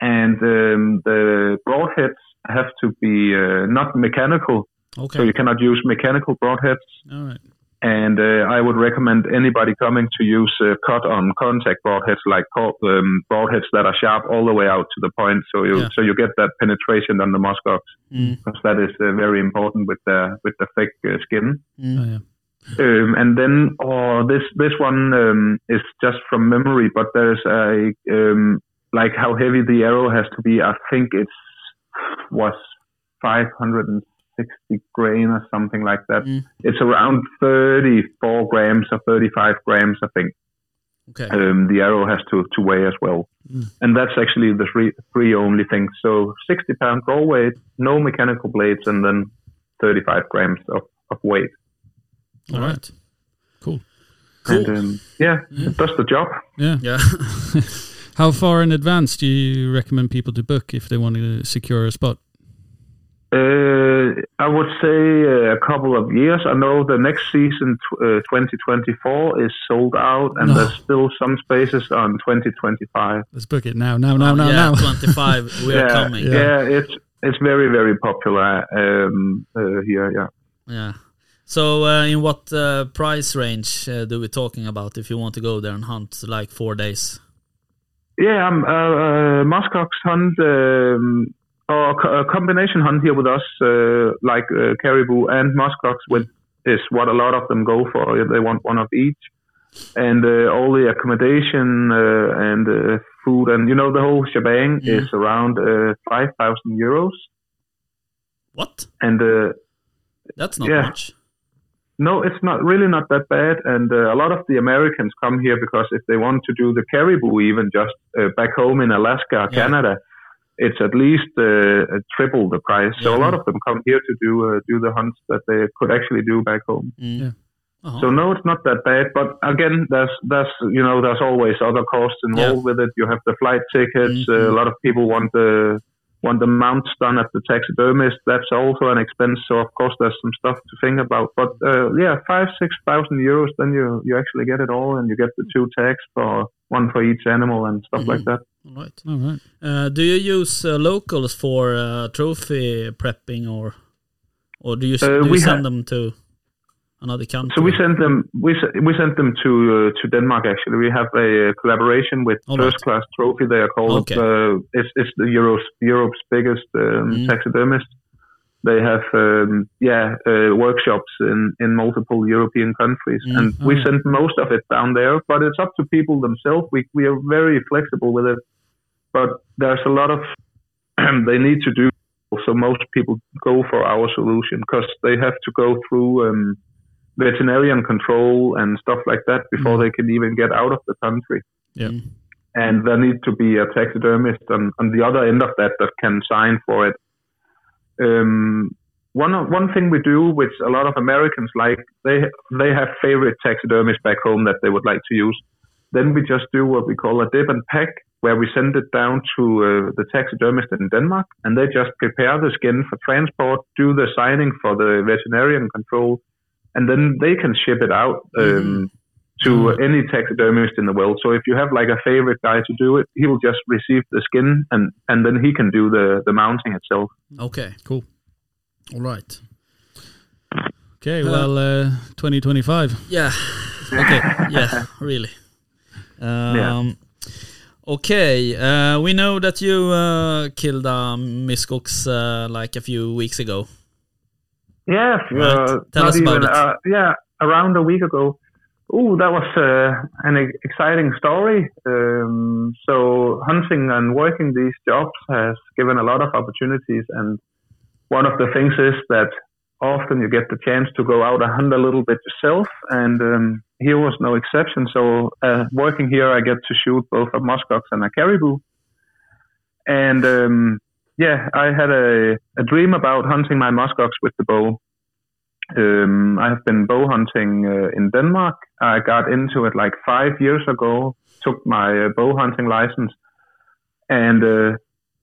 and um, the broadheads have to be uh, not mechanical, Okay. so you cannot use mechanical broadheads. All right. And uh, I would recommend anybody coming to use uh, cut on contact broadheads, like um, broadheads that are sharp all the way out to the point, so you Yeah. so you get that penetration on the muskox, Mm. because that is uh, very important with the with the thick uh, skin. Mm. Oh, yeah. Um, and then, or this this one um, is just from memory, but there's a um, like how heavy the arrow has to be. I think it's was five hundred 560 grain or something like that. Mm. It's around 34 grams or 35 grams, I think. Okay. Um, the arrow has to, to weigh as well, Mm. and that's actually the three three only things. So 60 pound draw weight, no mechanical blades, and then 35 grams of, of weight. All right. Cool. Cool. And um, yeah, it does the job. Yeah. Yeah. <laughs> <laughs> How far in advance do you recommend people to book if they want to secure a spot? Uh, I would say uh, a couple of years. I know the next season, uh, 2024, is sold out, and No. there's still some spaces on 2025. Let's book it now, now, now, Oh, now, yeah, now. 25. <laughs> We are yeah, coming. Yeah. yeah, it's it's very very popular um, uh, here. Yeah. Yeah. So, uh, in what uh, price range uh, do we talking about if you want to go there and hunt like four days? Yeah, um, uh, uh, muskox hunt um, or a combination hunt here with us, uh, like uh, caribou and muskox, with is what a lot of them go for. They want one of each, and uh, all the accommodation uh, and uh, food and you know the whole shebang Mm. is around uh, five thousand euros. What? And uh, That's not Yeah. much. No, it's not really not that bad, and uh, a lot of the Americans come here because if they want to do the caribou, even just uh, back home in Alaska, or Yeah. Canada, it's at least uh, triple the price. So a lot of them come here to do uh, do the hunts that they could actually do back home. Mm. Yeah. Uh-huh. So no, it's not that bad. But again, there's there's you know there's always other costs involved with it. You have the flight tickets. Mhm. Uh, a lot of people want the want the mounts done at the taxidermist. That's also an expense. So of course there's some stuff to think about. But uh, yeah, five six thousand euros, then you you actually get it all, and you get the two tags for one for each animal and stuff like Mhm. that. All right. All right. Uh, do you use uh, locals for uh, trophy prepping or or do you, Uh, do you send ha- them to another country? So we sent them we we sent them to uh, to Denmark. Actually, we have a uh, collaboration with All right. First Class Trophy. They are called. Okay. Uh, it's it's the Europe's Europe's biggest um, Mm. taxidermist. They have um, yeah uh, workshops in in multiple European countries, Mm. and we Oh. send most of it down there. But it's up to people themselves. We we are very flexible with it, but there's a lot of <clears throat> they need to do. So most people go for our solution because they have to go through. Um, veterinarian control and stuff like that before Mm. they can even get out of the country. Yeah. Mm. And there needs to be a taxidermist on, on the other end of that that can sign for it. Um, one one thing we do, which a lot of Americans like, they they have favorite taxidermists back home that they would like to use. Then we just do what we call a dip and pack, where we send it down to uh, the taxidermist in Denmark, and they just prepare the skin for transport, do the signing for the veterinarian control, and then they can ship it out um, Mhm. to Mm. any taxidermist in the world. So if you have like a favorite guy to do it, he will just receive the skin, and and then he can do the the mounting itself. Okay. Cool. All right. Okay. Uh, well, uh, 2025. Yeah. Okay. yeah. Really. Um, Okay. Uh, we know that you uh, killed a muskox uh, like a few weeks ago. Yes, Right. uh, Tell us about even, it. Uh, yeah, around a week ago. Oh, that was uh, an exciting story. Um, so hunting and working these jobs has given a lot of opportunities, and one of the things is that often you get the chance to go out and hunt a little bit yourself, and um, here was no exception. So uh, working here, I get to shoot both a muskox and a caribou, and um, yeah, I had a, a dream about hunting my muskox with the bow. Um, I have been bow hunting uh, in Denmark. I got into it like five years ago. Took my uh, bow hunting license, and uh,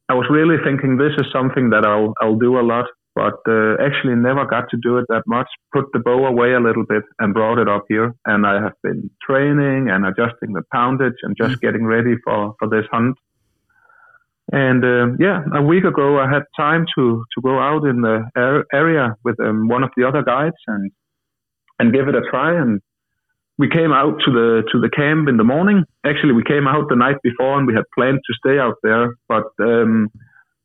I was really thinking this is something that I'll I'll do a lot. But uh, actually, never got to do it that much. Put the bow away a little bit and brought it up here. And I have been training and adjusting the poundage and just getting ready for for this hunt. And uh, yeah, a week ago I had time to to go out in the area with um, one of the other guides and and give it a try. And we came out to the to the camp in the morning. Actually, we came out the night before and we had planned to stay out there, but um,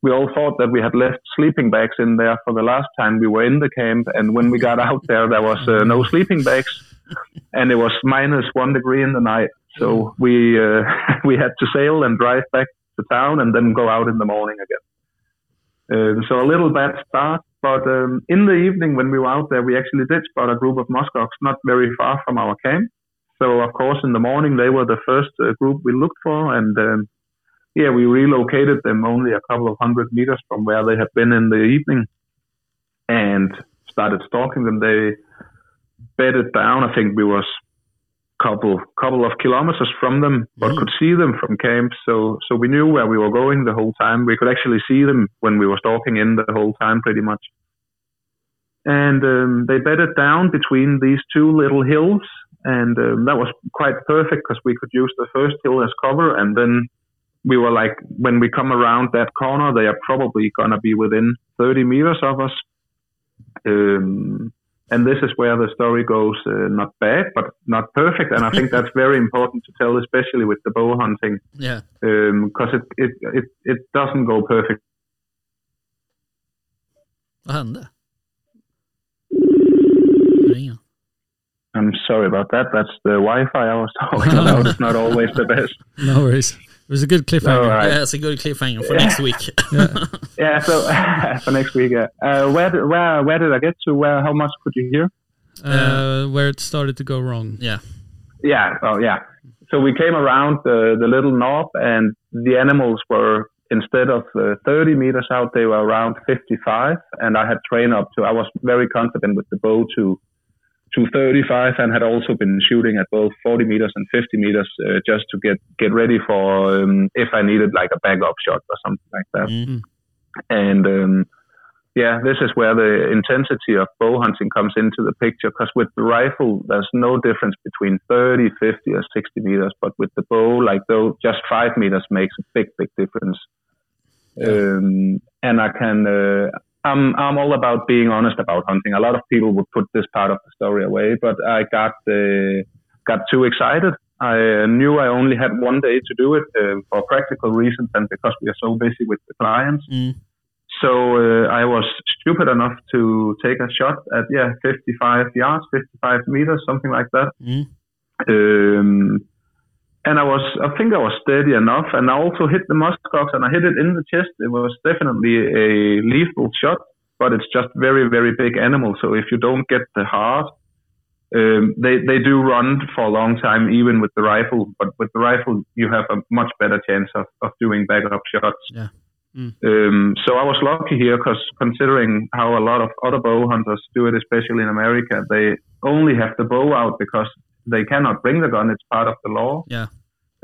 we all thought that we had left sleeping bags in there for the last time we were in the camp. And when we got out there, there was uh, no sleeping bags, <laughs> and it was minus one degree in the night. So we uh, <laughs> we had to sail and drive back to town, and then go out in the morning again. Uh, so a little bad start, but um, in the evening when we were out there, we actually did spot a group of muskox not very far from our camp. So of course, in the morning they were the first uh, group we looked for, and um, yeah, we relocated them only a couple of hundred meters from where they had been in the evening, and started stalking them. They bedded down. I think we was couple couple of kilometers from them, but Mm. could see them from camp. So so we knew where we were going the whole time. We could actually see them when we were stalking in the whole time, pretty much. And um, they bedded down between these two little hills, and um, that was quite perfect because we could use the first hill as cover, and then we were like, when we come around that corner, they are probably gonna be within 30 meters of us. Um, and this is where the story goes uh, not bad, but not perfect. And I think <laughs> that's very important to tell, especially with the bow hunting, Yeah. because it, it it it doesn't go perfect. Vad hände? Ringer. I'm sorry about that. That's the Wi-Fi I was talking <laughs> about. It's not always the best. <laughs> No worries. It was a good cliffhanger. Right. Yeah, it's a good cliffhanger for next week. Yeah. So <laughs> for next week, yeah. Uh, where did, where where did I get to? Where how much could you hear? Uh, where it started to go wrong. yeah. Yeah, oh yeah. So we came around the, the little knob, and the animals were instead of uh, 30 meters out, they were around 55, and I had trained up to. I was very confident with the bow to to 35, and had also been shooting at both 40 meters and 50 meters uh, just to get get ready for um, if I needed like a backup shot or something like that. Mm. And um, yeah, this is where the intensity of bow hunting comes into the picture. Because with the rifle, there's no difference between 30, 50, or 60 meters. But with the bow, like though, just five meters makes a big, big difference. Um, and I can, uh, I'm, I'm all about being honest about hunting. A lot of people would put this part of the story away, but I got, uh, got too excited. I uh, knew I only had one day to do it uh, for practical reasons and because we are so busy with the clients. Mm. So uh, I was stupid enough to take a shot at yeah 55 yards, 55 meters, something like that. Mm. Um, and I was, I think I was steady enough, and I also hit the muskox, and I hit it in the chest. It was definitely a lethal shot, but it's just very, very big animal. So if you don't get the heart, um, they they do run for a long time, even with the rifle. But with the rifle, you have a much better chance of, of doing backup shots. Yeah. Um, so I was lucky here because considering how a lot of other bow hunters do it, especially in America, they only have the bow out because they cannot bring the gun. It's part of the law. Yeah.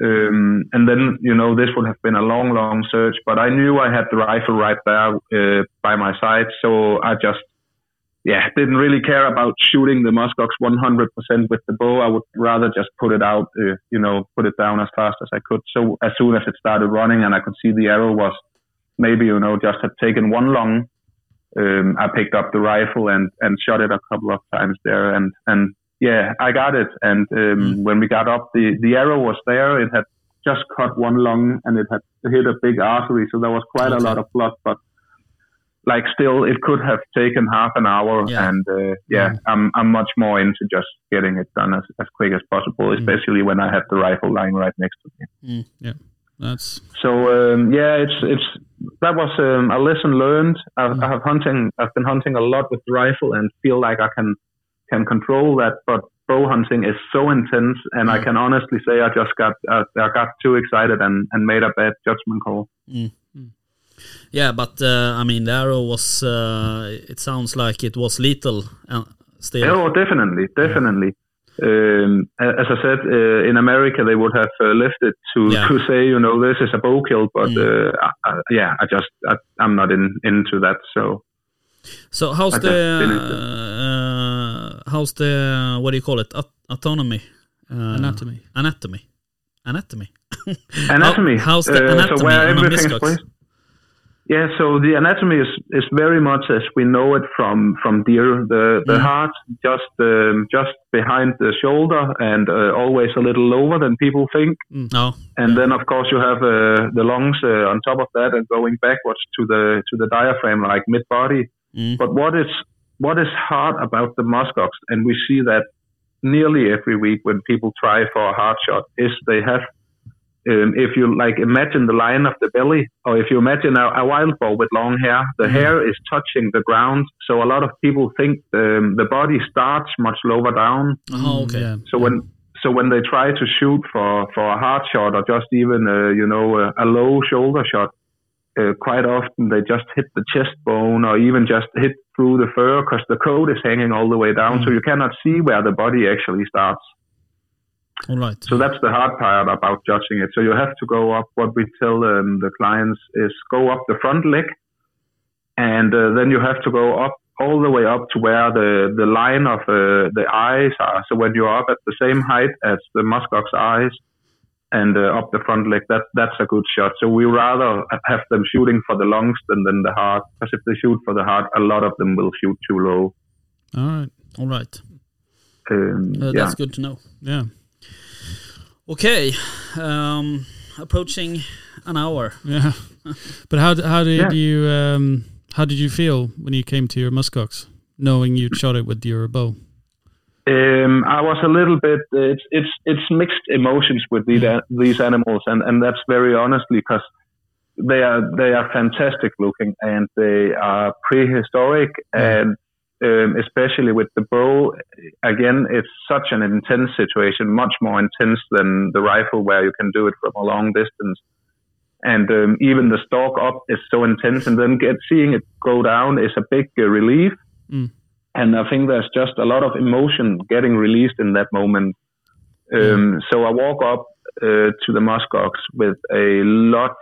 Um, and then, you know, this would have been a long, long search, but I knew I had the rifle right there uh, by my side. So I just, yeah, didn't really care about shooting the muskox 100% with the bow. I would rather just put it out, uh, you know, put it down as fast as I could. So as soon as it started running and I could see the arrow was maybe, you know, just had taken one lung, um, I picked up the rifle and, and shot it a couple of times there. And, and yeah, I got it. And um, when we got up, the, the arrow was there. It had just cut one lung and it had hit a big artery. So there was quite a lot of blood, but like still, it could have taken half an hour. Yeah. And uh, yeah, I'm, I'm much more into just getting it done as, as quick as possible, especially when I have the rifle lying right next to me. Yeah, That's So um, yeah, it's it's that was um, a lesson learned. I've, I have hunting. I've been hunting a lot with the rifle and feel like I can can control that. But bow hunting is so intense, and I Mm. can honestly say I just got uh, I got too excited and, and made a bad judgment call. Yeah, but uh, I mean, the arrow was. Uh, it sounds like it was lethal uh, still. Oh, definitely, definitely. Um, as I said, uh, in America they would have uh, left it to, Yeah. to <laughs> say, you know, this is a bow kill, but Mm. uh, I, I, yeah, I just I, I'm not in into that. So So how's I the just finished it. uh, how's the what do you call it? Aut- autonomy, uh, anatomy. anatomy, anatomy. <laughs> anatomy. how's the uh, anatomy so where on a everything is muskox? placed. Yeah, so the anatomy is, is very much as we know it from, from deer. The the Mm. heart just um, just behind the shoulder and uh, always a little lower than people think. No. And then of course you have uh, the lungs uh, on top of that and going backwards to the to the diaphragm like mid body. Mm. But what is what is hard about the muskox, and we see that nearly every week when people try for a heart shot, is they have um, if you like imagine the line of the belly, or if you imagine a, a wild boar with long hair, the hair is touching the ground. So a lot of people think the, the body starts much lower down. Oh, okay. Yeah. So when so when they try to shoot for, for a hard shot or just even a, you know a, a low shoulder shot, uh, quite often they just hit the chest bone or even just hit through the fur because the coat is hanging all the way down, so you cannot see where the body actually starts. All right. So that's the hard part about judging it. So you have to go up. What we tell um, the clients is go up the front leg, and uh, then you have to go up all the way up to where the the line of uh, the eyes are. So when you're up at the same height as the muskox eyes, and uh, up the front leg, that that's a good shot. So we rather have them shooting for the lungs than than the heart, because if they shoot for the heart, a lot of them will shoot too low. All right. All right. Um, Uh, yeah. That's good to know. Yeah. Okay. Um, approaching an hour. Yeah. but how how did Yeah. you um how did you feel when you came to your muskox, knowing you shot it with your bow? Um, I was a little bit. It's it's it's mixed emotions with these a- these animals, and and that's very honestly because they are they are fantastic looking and they are prehistoric and um, especially with the bow again it's such an intense situation much more intense than the rifle where you can do it from a long distance. And um, even the stalk up is so intense and then get seeing it go down is a big uh, relief. Mm. and I think there's just a lot of emotion getting released in that moment. Um, so I walk up uh, to the muskox with a lot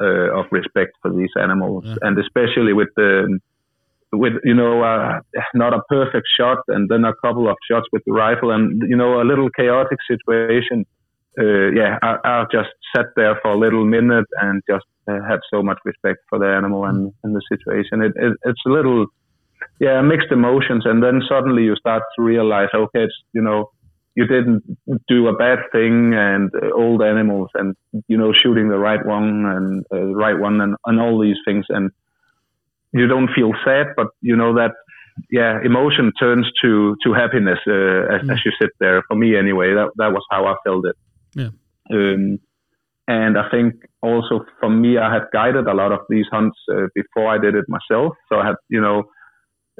uh, of respect for these animals, Yeah. and especially with the with you know uh, not a perfect shot, and then a couple of shots with the rifle, and you know a little chaotic situation. Uh, yeah, I, I just sat there for a little minute and just uh, had so much respect for the animal and, and the situation. It, it, it's a little, yeah, mixed emotions, and then suddenly you start to realize, okay, it's you know you didn't do a bad thing and uh, old animals and you know shooting the right one and uh, the right one and, and all these things and you don't feel sad but you know that yeah emotion turns to to happiness uh, as, as you sit there for me anyway that that was how I felt it Yeah. um, and I think also for me I had guided a lot of these hunts uh, before I did it myself so I had you know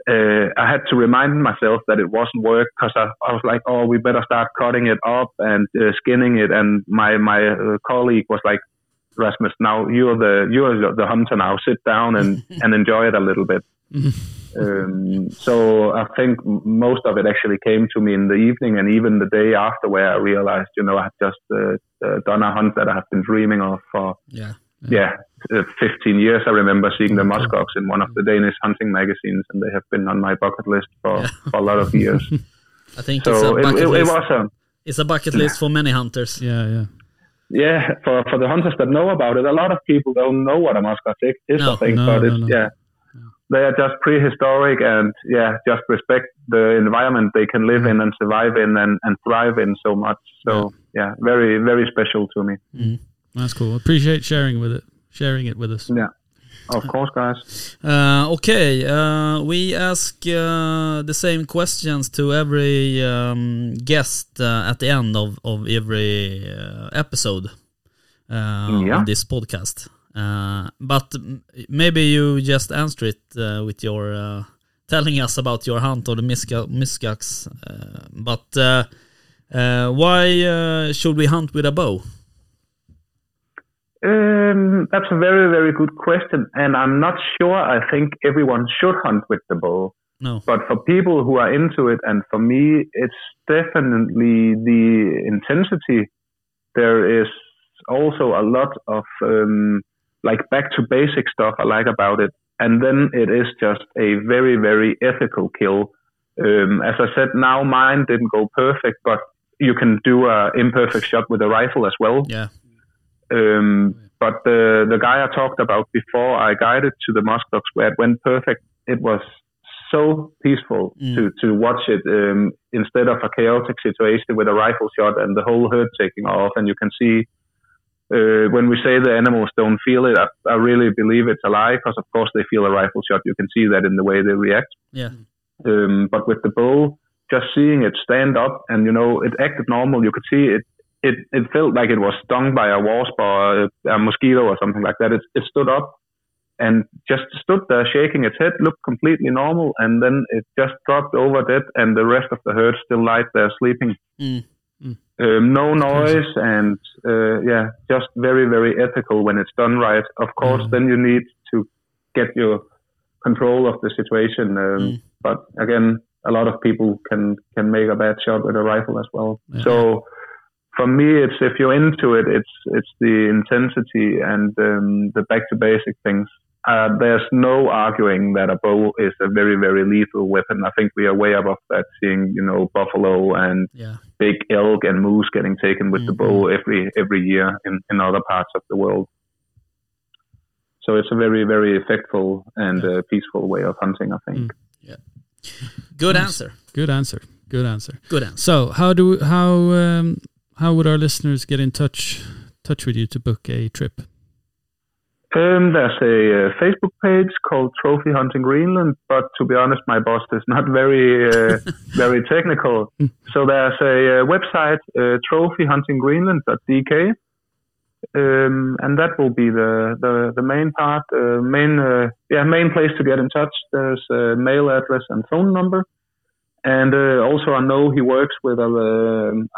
uh, I had to remind myself that it wasn't work because I, I was like, oh, we better start cutting it up and uh, skinning it. And my my uh, colleague was like, Rasmus, now you're the you're the- the hunter now. Sit down and <laughs> and enjoy it a little bit. <laughs> um, so I think most of it actually came to me in the evening and even the day after, where I realized, you know, I had just uh, uh, done a hunt that I have been dreaming of for Yeah. yeah, uh, 15 years. I remember seeing the muskox in one of the Danish hunting magazines, and they have been on my bucket list for, for a lot of years. <laughs> I think it's a so it, bucket it, it was a It's a bucket list for many hunters. Yeah, yeah. Yeah for for the hunters that know about it. A lot of people don't know what a muskox is, No. I think, No, but it's no. yeah. They are just prehistoric and yeah, just respect the environment they can live in mm. and survive in and, and thrive in so much. So yeah, very very special to me. Mm. That's cool. Appreciate sharing with it. Sharing it with us. Yeah, of course, guys. Uh, okay, uh, we ask uh, the same questions to every um, guest uh, at the end of, of every uh, episode uh, Yeah. of this podcast. Uh, but maybe you just answer it with your telling us about your hunt or the. Uh, but why uh, should we hunt with a bow? Um, that's a very, very good question, and I'm not sure. I think everyone should hunt with the bow, No. but for people who are into it, and for me, it's definitely the intensity. There is also a lot of um, like back to basic stuff I like about it, and then it is just a very, very ethical kill. Um, as I said, now mine didn't go perfect, but you can do an imperfect shot with a rifle as well. Yeah. Um, but the the guy I talked about before I guided to the muskox where it went perfect, it was so peaceful Mm. to to watch it um, instead of a chaotic situation with a rifle shot and the whole herd taking off, and you can see. Uh, when we say the animals don't feel it, I, I really believe it's a lie because, of course, they feel a rifle shot. You can see that in the way they react. Yeah. Um, but with the bull, just seeing it stand up and you know it acted normal. You could see it. It it felt like it was stung by a wasp or a, a mosquito or something like that. It it stood up and just stood there shaking its head, looked completely normal, and then it just dropped over dead, and the rest of the herd still lied there sleeping. Mm. Um, no noise and uh, yeah, just very very ethical when it's done right. Of course, Mm. then you need to get your control of the situation. Um, Mm. But again, a lot of people can can make a bad shot with a rifle as well. Yeah. So for me, it's if you're into it, it's it's the intensity and um, the back to basic things. Uh, there's no arguing that a bow is a very very lethal weapon. I think we are way above that. Seeing you know buffalo and Yeah. big elk and moose getting taken with the Mhm. bow every every year in, in other parts of the world. So it's a very very effectful and uh, peaceful way of hunting. I think. Yeah. Good Nice. answer. Good answer. Good answer. Good answer. So how do how um, how would our listeners get in touch touch with you to book a trip? Um, there's a uh, Facebook page called Trophy Hunting Greenland, but to be honest, my boss is not very uh, <laughs> very technical. So there's a uh, website, uh, trophyhuntinggreenland.dk, um, and that will be the the, the main part, uh, main uh, yeah main place to get in touch. There's a mail address and phone number. And uh, also, I know he works with uh,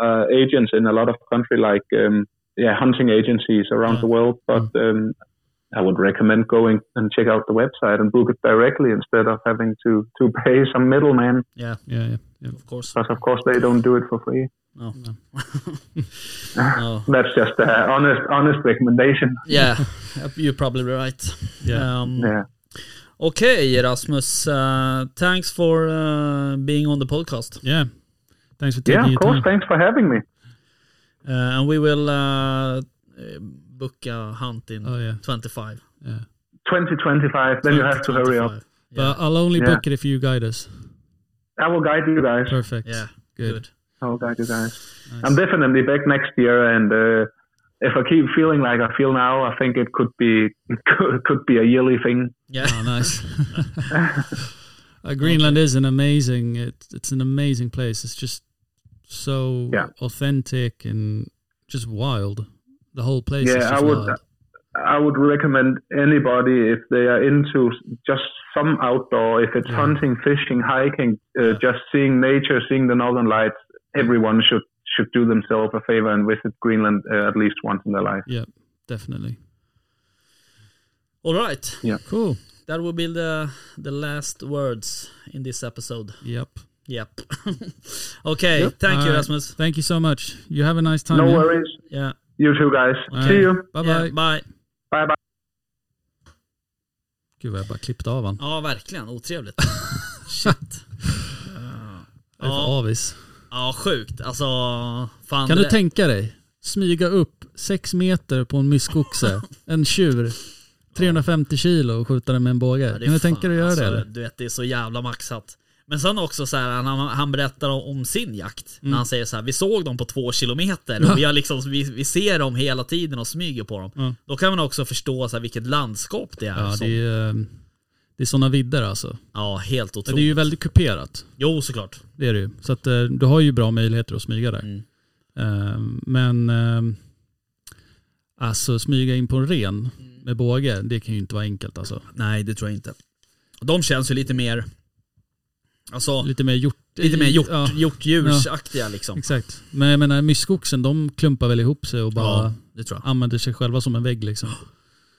uh, agents in a lot of country, like um, yeah, hunting agencies around Yeah. the world. But um, I would recommend going and check out the website and book it directly instead of having to to <laughs> pay some middleman. Yeah, Yeah, yeah, yeah. of course. Because of course they don't do it for free. No. No. <laughs> <laughs> no. That's just an honest honest recommendation. Yeah, you're probably right. Yeah. Um, Yeah. Okay, Rasmus. Uh, thanks for uh, being on the podcast. Yeah. Thanks for taking Yeah, of your course. time. Thanks for having me. Uh, and we will book a hunt in Oh yeah, 25. yeah. 2025. Then you have to hurry up. Yeah. But I'll only Yeah. book it if you guide us. I will guide you guys. Perfect. yeah, Good. good. I will guide you guys. Nice. I'm definitely back next year, and uh, if I keep feeling like I feel now, I think it could be it <laughs> could, could be a yearly thing. Yeah. Oh, nice. <laughs> uh, Greenland is an amazing. It, it's an amazing place. It's just so Yeah. authentic and just wild. The whole place is Yeah, just I would. wild. I would recommend anybody if they are into just some outdoor, if it's Yeah. hunting, fishing, hiking, uh, Yeah. just seeing nature, seeing the northern lights. Everyone should should do themselves a favor and visit Greenland uh, at least once in their life. Yeah, definitely. All right. Yeah. Cool. That will be the the last words in this episode. Yep. Yep. <laughs> okay. Yep. Thank you, All right. Rasmus. Thank you so much. You have a nice time. No yeah? worries. Yeah. You too, guys. All See right. you. Bye Yeah, bye. bye. Bye bye. Gud vad jag bara klippte av han. Ja, verkligen. Otrevligt. <laughs> Shit. Jag är Ja, avis. Ja, sjukt. Alltså, fan. Kan det du tänka dig? Smyga upp sex meter på en myskoxe, <laughs> en tjur, 350 kilo och skjuta den med en båge. Ja, kan du tänka dig att göra alltså, det eller? Du vet, det är så jävla maxat. Men sen också så här, han, han berättar om sin jakt. När han säger så här, vi såg dem på två kilometer och vi, har liksom, vi, vi ser dem hela tiden och smyger på dem. Ja. Då kan man också förstå så här, vilket landskap det är. Ja, som, det är, eh, det är sådana vidder alltså. ja helt Men otroligt. det är ju väldigt kuperat. Jo, såklart. Det är det ju. Så att eh, du har ju bra möjligheter att smyga där. Mm. Eh, Men eh, alltså smyga in på en ren Mm. med båge, det kan ju inte vara enkelt alltså. Nej, det tror jag inte. De känns ju lite mer, alltså, lite, Lite mer hjort... mer hjort, Ja, hjortdjursaktiga liksom. exakt. Men jag menar myskoxen, de klumpar väl ihop sig och bara Ja, använder sig själva som en vägg liksom. <gasps>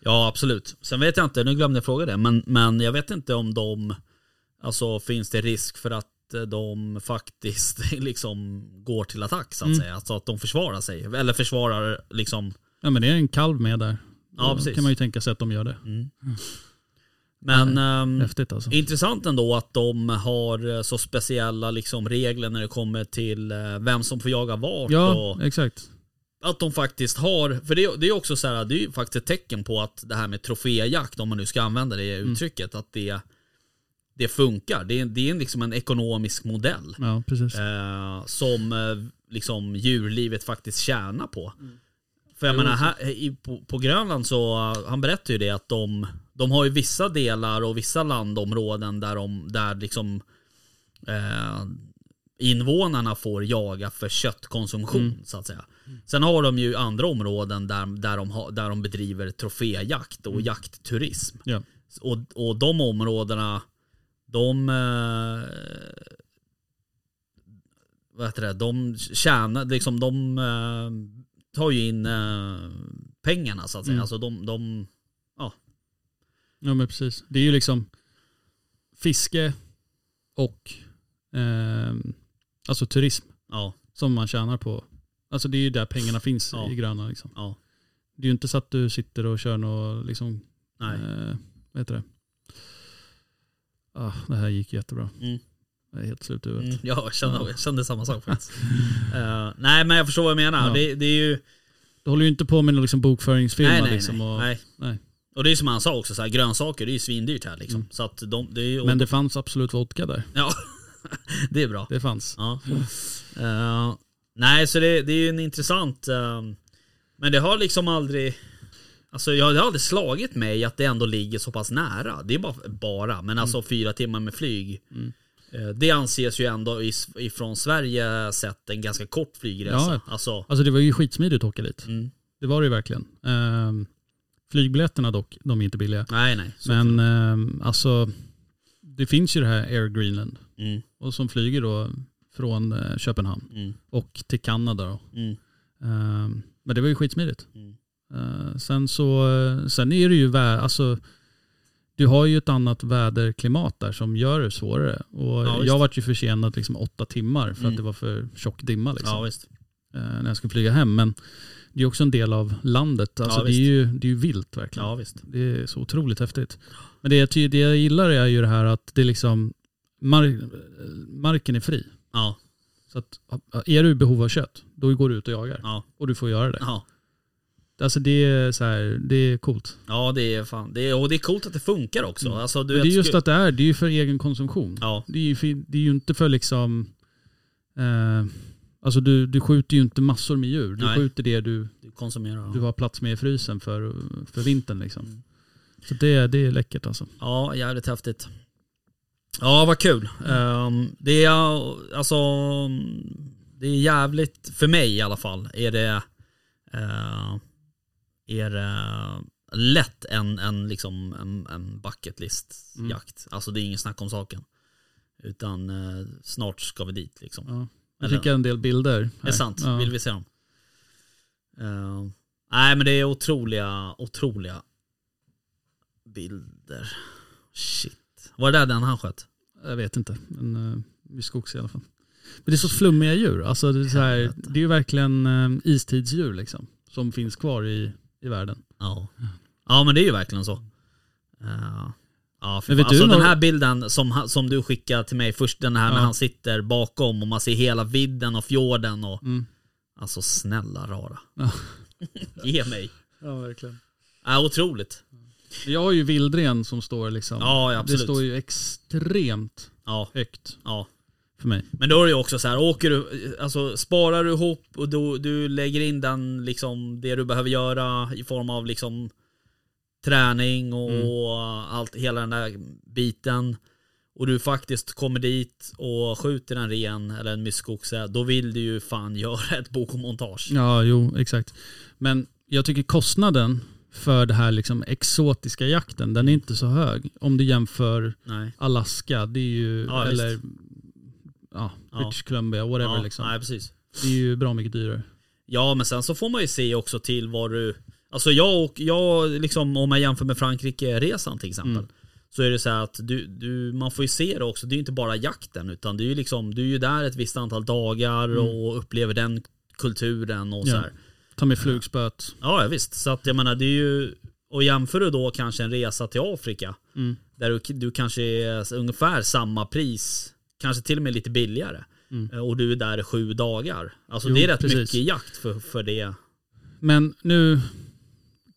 Ja, absolut. Sen vet jag inte, nu glömde jag fråga det, men, men jag vet inte om de, alltså finns det risk för att eh, de faktiskt <laughs> liksom går till attack så att Mm. säga. Alltså att de försvarar sig. Eller försvarar liksom, Ja men det är en kalv med där. Ja, Då precis. kan man ju tänka sig att de gör det. men ehm, Häftigt alltså. intressant ändå att de har eh, så speciella liksom regler när det kommer till eh, vem som får jaga vart. Ja, Och, exakt. Att de faktiskt har, för det, det är också så här, det är faktiskt ett tecken på att det här med troféjakt, om man nu ska använda det uttrycket, att det, det funkar. Det är, det är liksom en ekonomisk modell. Ja, precis. Eh, som eh, liksom djurlivet faktiskt tjänar på. För jag menar, här, i, på, på Grönland så, uh, han berättade ju det att de, de har ju vissa delar och vissa landområden där de, där liksom eh, invånarna får jaga för köttkonsumtion så att säga. Sen har de ju andra områden där, där, de, har, där de bedriver troféjakt och jaktturism. Ja. Och, och de områdena, de... Eh, vad heter det? De tjänar, liksom de eh, tar ju in eh, pengarna så att säga. Mm. Alltså de, de, Ja men precis. Det är ju liksom fiske och ehm, alltså turism ja, som man tjänar på. Alltså det är ju där pengarna finns Ja. i Gröna liksom. ja, Det är ju inte så att du sitter och kör något liksom, nej. eh, vad heter det? Ah, det här gick jättebra. Mm. Jag är helt slut i huvudet. Mm, ja, jag kände, jag kände samma sak <laughs> faktiskt. Eh, nej men jag förstår vad jag menar. Ja. Det, det är ju... Du håller ju inte på med någon liksom bokföringsfirma Nej, nej, liksom. Och, nej. nej. Och det är som han sa också, så här, grönsaker det är ju svindyrt här liksom. Mm. Så att de, det är. Men det fanns absolut vodka där. Ja, <laughs> det är bra. Det fanns. Ja. <laughs> Eh, nej, så det, det är ju en intressant... eh, men det har liksom aldrig... Alltså jag, har aldrig slagit mig att det ändå ligger så pass nära. Det är bara, bara men alltså fyra timmar med flyg. Mm. Eh, Det anses ju ändå ifrån Sverige sett en ganska kort flygresa. Ja. Alltså, Alltså det var ju skitsmidigt att åka dit. mm. Det var det ju verkligen. Ehm, flygbiljetterna dock, de är inte billiga. nej nej. Men ehm, alltså, det finns ju det här Air Greenland. mm, Och som flyger då från eh, Köpenhamn mm, och till Kanada då. mm, Ehm, men det var ju skitsmidigt. mm. Eh, sen så, eh, sen är det ju, vä- alltså, du har ju ett annat väderklimat där som gör det svårare. Och Ja, jag vart ju försenad liksom åtta timmar för Mm. att det var för tjock dimma liksom, Ja visst. eh, när jag skulle flyga hem. Men det är också en del av landet. Alltså, Ja, det, är ju, det är ju vilt verkligen. Ja visst. Det är så otroligt häftigt. Men det jag, ty- det jag gillar är ju det här att det är liksom, mar- marken är fri. Ja, Så att är du i behov av kött, då går du ut och jagar. ja, Och du får göra det. ja. Alltså det är så här, det är coolt. Ja det är fan, det är, och det är coolt att det funkar också. Mm. Alltså, det är just sku- att det är, det är ju för egen konsumtion. Ja, Det är ju, för, det är ju inte för liksom, eh, alltså du, du skjuter ju inte massor med djur. Du Nej. skjuter det du, du konsumerar. du har plats med i frysen för, för vintern liksom. Mm. Så det, det är läckert alltså. Ja, jävligt häftigt. Ja, vad kul. Ehm, det är alltså, det är jävligt, för mig i alla fall, är det, eh, är det lätt en, en, liksom, en, en bucket list jakt. Alltså det är ingen snack om saken. Utan eh, snart ska vi dit liksom. Ja. Jag fick en del bilder. Det här. är sant, Ja. vill vi se dem? Eh, nej men det är otroliga, otroliga bilder. Shit. Var det där den han sköt? Jag vet inte, men uh, skogs i alla fall. Men det är så flummiga djur. Alltså det, är så här, det är ju verkligen uh, istidsdjur liksom. Som finns kvar i, i världen. Ja. Ja men det är ju verkligen så. Eh, ja, för vet alltså den här bilden som, som du skickade till mig först, den här när Ja. han sitter bakom och man ser hela vidden och fjorden och Mm. Alltså snälla rara. Ja. <laughs> Ge mig. Ja, verkligen. Ja, otroligt. Jag har ju vildren som står liksom. Ja, ja, det absolut. står ju extremt Ja, högt ja. för mig. Men då är det ju också så här, åker du, alltså sparar du ihop och du, du lägger in den liksom, det du behöver göra i form av liksom träning och Mm. allt, hela den där biten. Och du faktiskt kommer dit och skjuter en ren eller en myskoxe, då vill du ju fan <laughs> göra ett bokomontage. Ja, jo, exakt. Men jag tycker kostnaden för det här liksom exotiska jakten, den är inte så hög. Om du jämför Nej. Alaska, det är ju, Ja, eller ja, Ja. British Columbia, whatever Ja, liksom. nej precis. Det är ju bra mycket dyrare. Ja men sen så får man ju se också till vad du Alltså jag och jag liksom om jag jämför med Frankrike-resan till exempel Mm. Så är det så här att du, du, man får ju se det också, det är ju inte bara jakten utan det är ju liksom Du är ju där ett visst antal dagar och upplever den kulturen och så Mm. Ja. här. Ta med flugspöt. Ja ja, visst, så att jag menar det är ju Och jämför du då kanske en resa till Afrika Mm. Där du, du kanske är ungefär samma pris Kanske till och med lite billigare Mm. Och du är där sju dagar Alltså Jo, det är rätt precis. mycket jakt för, för det Men nu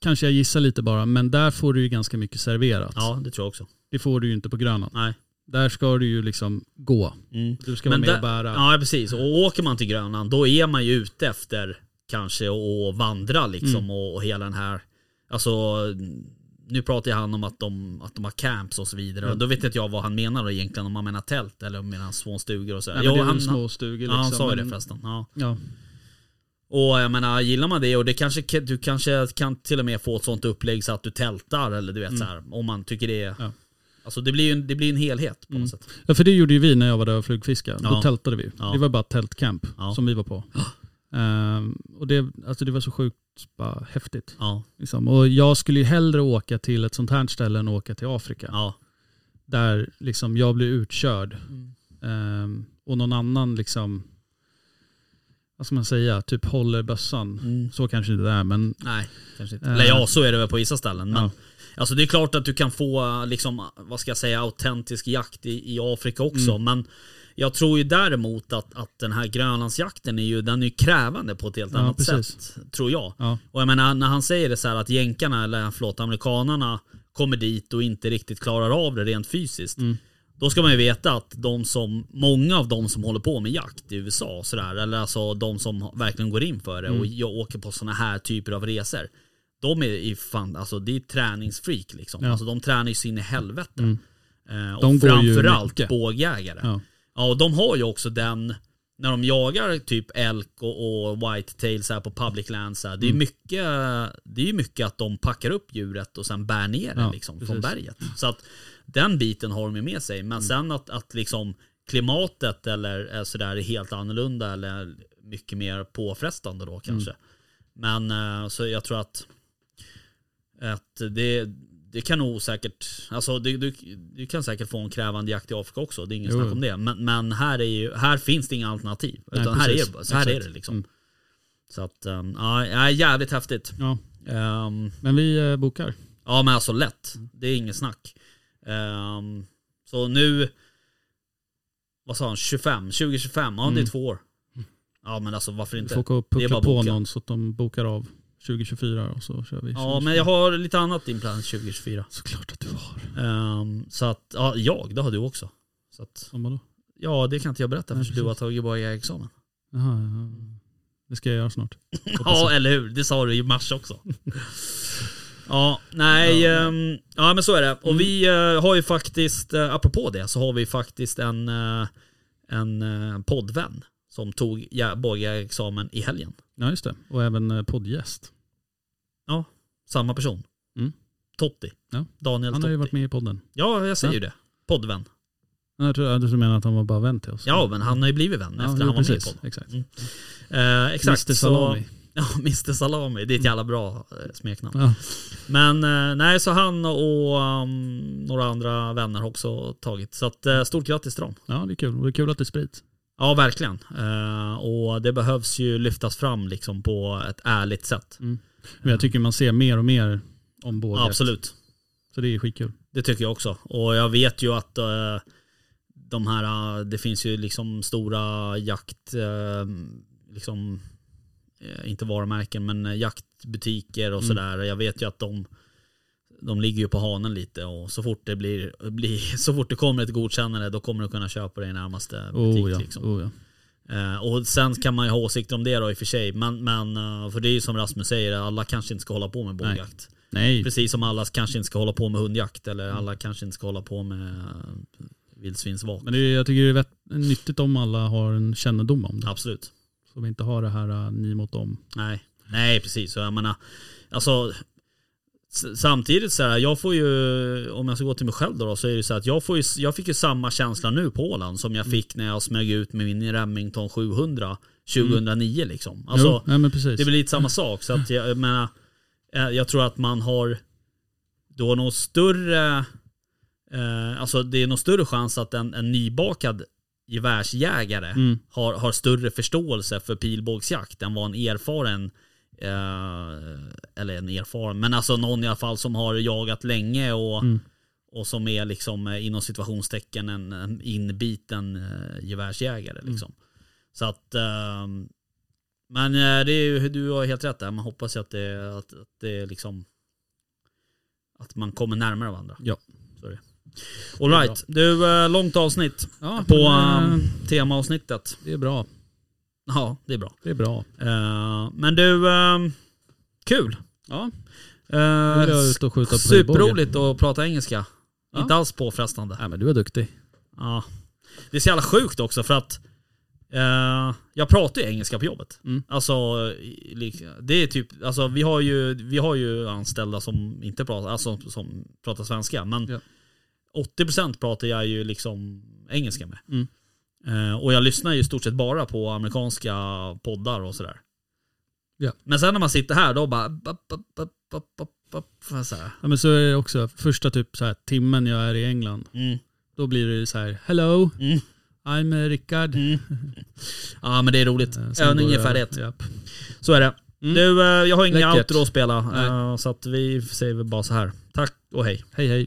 kanske jag gissar lite bara, men där får du ju ganska mycket serverat. Ja, det tror jag också. Det får du ju inte på Grönland. Nej. Där ska du ju liksom gå. Mm. Du ska vara Men med där- och bära. Ja, precis. Och åker man till Grönland, då är man ju ute efter kanske att vandra liksom Mm. och, och hela den här, alltså nu pratar han om att de, att de har camps och så vidare. Ja. Och då vet inte jag vad han menar då egentligen, om han menar tält eller om han små stugor och så. Nej, men det är han, väl småstugor ja, han liksom, sa ju det förresten. Ja. Ja. Och jag menar, gillar man det och det kanske, du kanske kan till och med få ett sånt upplägg så att du tältar eller du vet Mm. så här, om man tycker det är... Ja. Alltså det blir ju en, det blir en helhet på Mm. något sätt. ja, för det gjorde ju vi när jag var där och flugfiskade. Då Ja. tältade vi. Ja. Det var bara tältcamp Ja. som vi var på. Ehm, och det, alltså det var så sjukt bara häftigt. Ja, Liksom. Och jag skulle ju hellre åka till ett sånt här ställe än åka till Afrika. ja. Där liksom jag blir utkörd. Mm. Ehm, och någon annan liksom, vad ska man säga, typ håller bössan. Mm. Så kanske det är men Nej, kanske inte. Eller ja, så är det väl på vissa ställen. Men Ja. Alltså det är klart att du kan få, liksom, vad ska jag säga, autentisk jakt i, i Afrika också. Mm. Men jag tror ju däremot att, att den här Grönlandsjakten är ju, den är ju krävande på ett helt Ja, annat precis. sätt. Tror jag. ja. Och jag menar när han säger det så här att jänkarna, eller förlåt amerikanarna kommer dit och inte riktigt klarar av det rent fysiskt. Mm. Då ska man ju veta att de som, många av de som håller på med jakt i USA sådär, eller alltså de som verkligen går in för det Mm. och jag åker på sådana här typer av resor. De är i fan, alltså det är träningsfreak liksom. Ja. Alltså de tränar ju så in i helvete. Mm. Eh, och De framförallt bågjägare. Ja. Ja, och de har ju också den, när de jagar typ elk och, och whitetail så här på public land så här, det är Mm. mycket, det är ju mycket att de packar upp djuret och sen bär ner det Ja, liksom från berget. Så att den biten har de ju med sig. Men Mm. sen att, att liksom klimatet eller sådär är helt annorlunda eller mycket mer påfrestande då kanske. Mm. Men eh, så jag tror att, att det, det kan nog säkert, alltså du, du, du kan säkert få en krävande jakt i Afrika också, det är ingen Jo, snack om det. Men, men här, är ju, här finns det inga alternativ. Nej, Utan här är, det- så här är det liksom. Mm. Så att, um, ja, jävligt häftigt. ja. Um, Men vi eh, bokar. ja men alltså lätt, det är inget snack. Um, så nu, vad sa han, 25, 2025, ja det är Mm. två år. Ja men alltså varför inte? får åka och bara på boka. någon så att de bokar av 2024 och så kör vi. Ja 2024. men jag har lite annat inplanerat 2024. Såklart att du har. Um, så att, ja jag, det har du också. Så att, Som vadå? ja det kan inte jag berätta Nej, förrän du har tagit borgarexamen. Jaha, ja. Det ska jag göra snart. <laughs> Ja eller hur, det sa du i mars också. <laughs> ja, nej, Ja. ehm, ja men så är det. Och Mm. vi eh, har ju faktiskt, uh, apropå det, så har vi faktiskt en, eh, en uh, poddvän som tog ja, borgarexamen i helgen. Ja just det. Och även eh, poddgäst. Samma person. Mm. Totti. Ja. Daniel Han har Totti. ju varit med i podden. Ja, jag säger Ja. ju det. Poddvän. Ja, Jag tror, jag tror du menar att han var bara vän till oss. Ja, men han har ju blivit vän Ja, efter jo, han var med i podden. Exakt. Mm. Eh, exakt. Mr Salami. Så, <laughs> ja, Mr Salami. Det är ett jävla bra eh, smeknamn. Ja. Men eh, nej, så han och um, några andra vänner har också tagit. Så att, eh, stort grattis till dem. ja, det är kul. Och det är kul att det sprids. Ja, verkligen. Eh, och det behövs ju lyftas fram liksom på ett ärligt sätt. Men jag tycker man ser mer och mer om båda. Absolut. Så det är skitkul. Det tycker jag också. Och jag vet ju att eh, de här, eh, det finns ju liksom stora jakt, liksom, inte varumärken, men jaktbutiker och Mm. sådär. Jag vet ju att de, de ligger ju på hanen lite och så fort det blir, blir <laughs> så fort det kommer ett godkännande då kommer du kunna köpa det i närmaste butik. Oh ja. liksom. Oh, ja. Eh, och sen kan man ju ha åsikter om det då i och för sig. Men, men eh, för det är ju som Rasmus säger, alla kanske inte ska hålla på med bågjakt. Nej, Precis som alla kanske inte ska hålla på med hundjakt eller Mm. alla kanske inte ska hålla på med eh, vildsvinsvak. men det är, jag tycker det är vett, nyttigt om alla har en kännedom om det. Absolut. Så vi inte har det här uh, ni mot dem. Nej, nej precis. Så jag menar, alltså Samtidigt så här, jag får ju, om jag ska gå till mig själv då, då så är det så att jag, får ju, jag fick ju samma känsla nu på Åland som jag Mm. fick när jag smög ut med min Remington 700 2009 liksom. Alltså, jo, nej. Det är väl lite samma sak. Så att jag, jag menar, eh, jag tror att man har, har nog större, eh, alltså det är nog större chans att en, en nybakad gevärsjägare Mm. har, har större förståelse för pilbågsjakt än vad en erfaren, eller en erfaren, men alltså någon i alla fall som har jagat länge och, Mm. och som är liksom eh, inom situationstecken en, en inbiten eh, gevärsjägare liksom. Så att ehm, Men eh, det är du har helt rätt där. Man hoppas att det, att, att det liksom... Att man kommer närmare varandra. Ja. Så är det. All right. Du, eh, långt avsnitt Ja, på men, eh, temaavsnittet. det är bra. Ja, det är bra. Det är bra. Eh, men du, ehm, kul. Ja, Uh, ut och skjuta på superroligt att prata engelska. Ja. Inte alls påfrestande. Nej men du är duktig. Ja. Det är så jävla sjukt också för att eh, jag pratar ju engelska på jobbet. Mm. Alltså, det är typ, alltså vi har ju, vi har ju anställda som inte pratar, alltså som pratar svenska. Men Ja. 80% pratar jag ju liksom engelska med. Mm. Eh, och jag lyssnar ju i stort sett bara på amerikanska poddar och sådär. Ja. Men sen när man sitter här då bara... Bap, bap, bap, så här. Ja men så är det också, första typ så här timmen jag är i England, Mm. då blir det så här Hello, Mm. I'm Rickard. Mm. Ja men det är roligt. Eh, Övning jag- färdighet. Japp. Så är det. Mm. Du, eh, jag har inga Läckert. outro att spela. Nej. Så att vi säger bara så här. Tack och hej. Hej hej.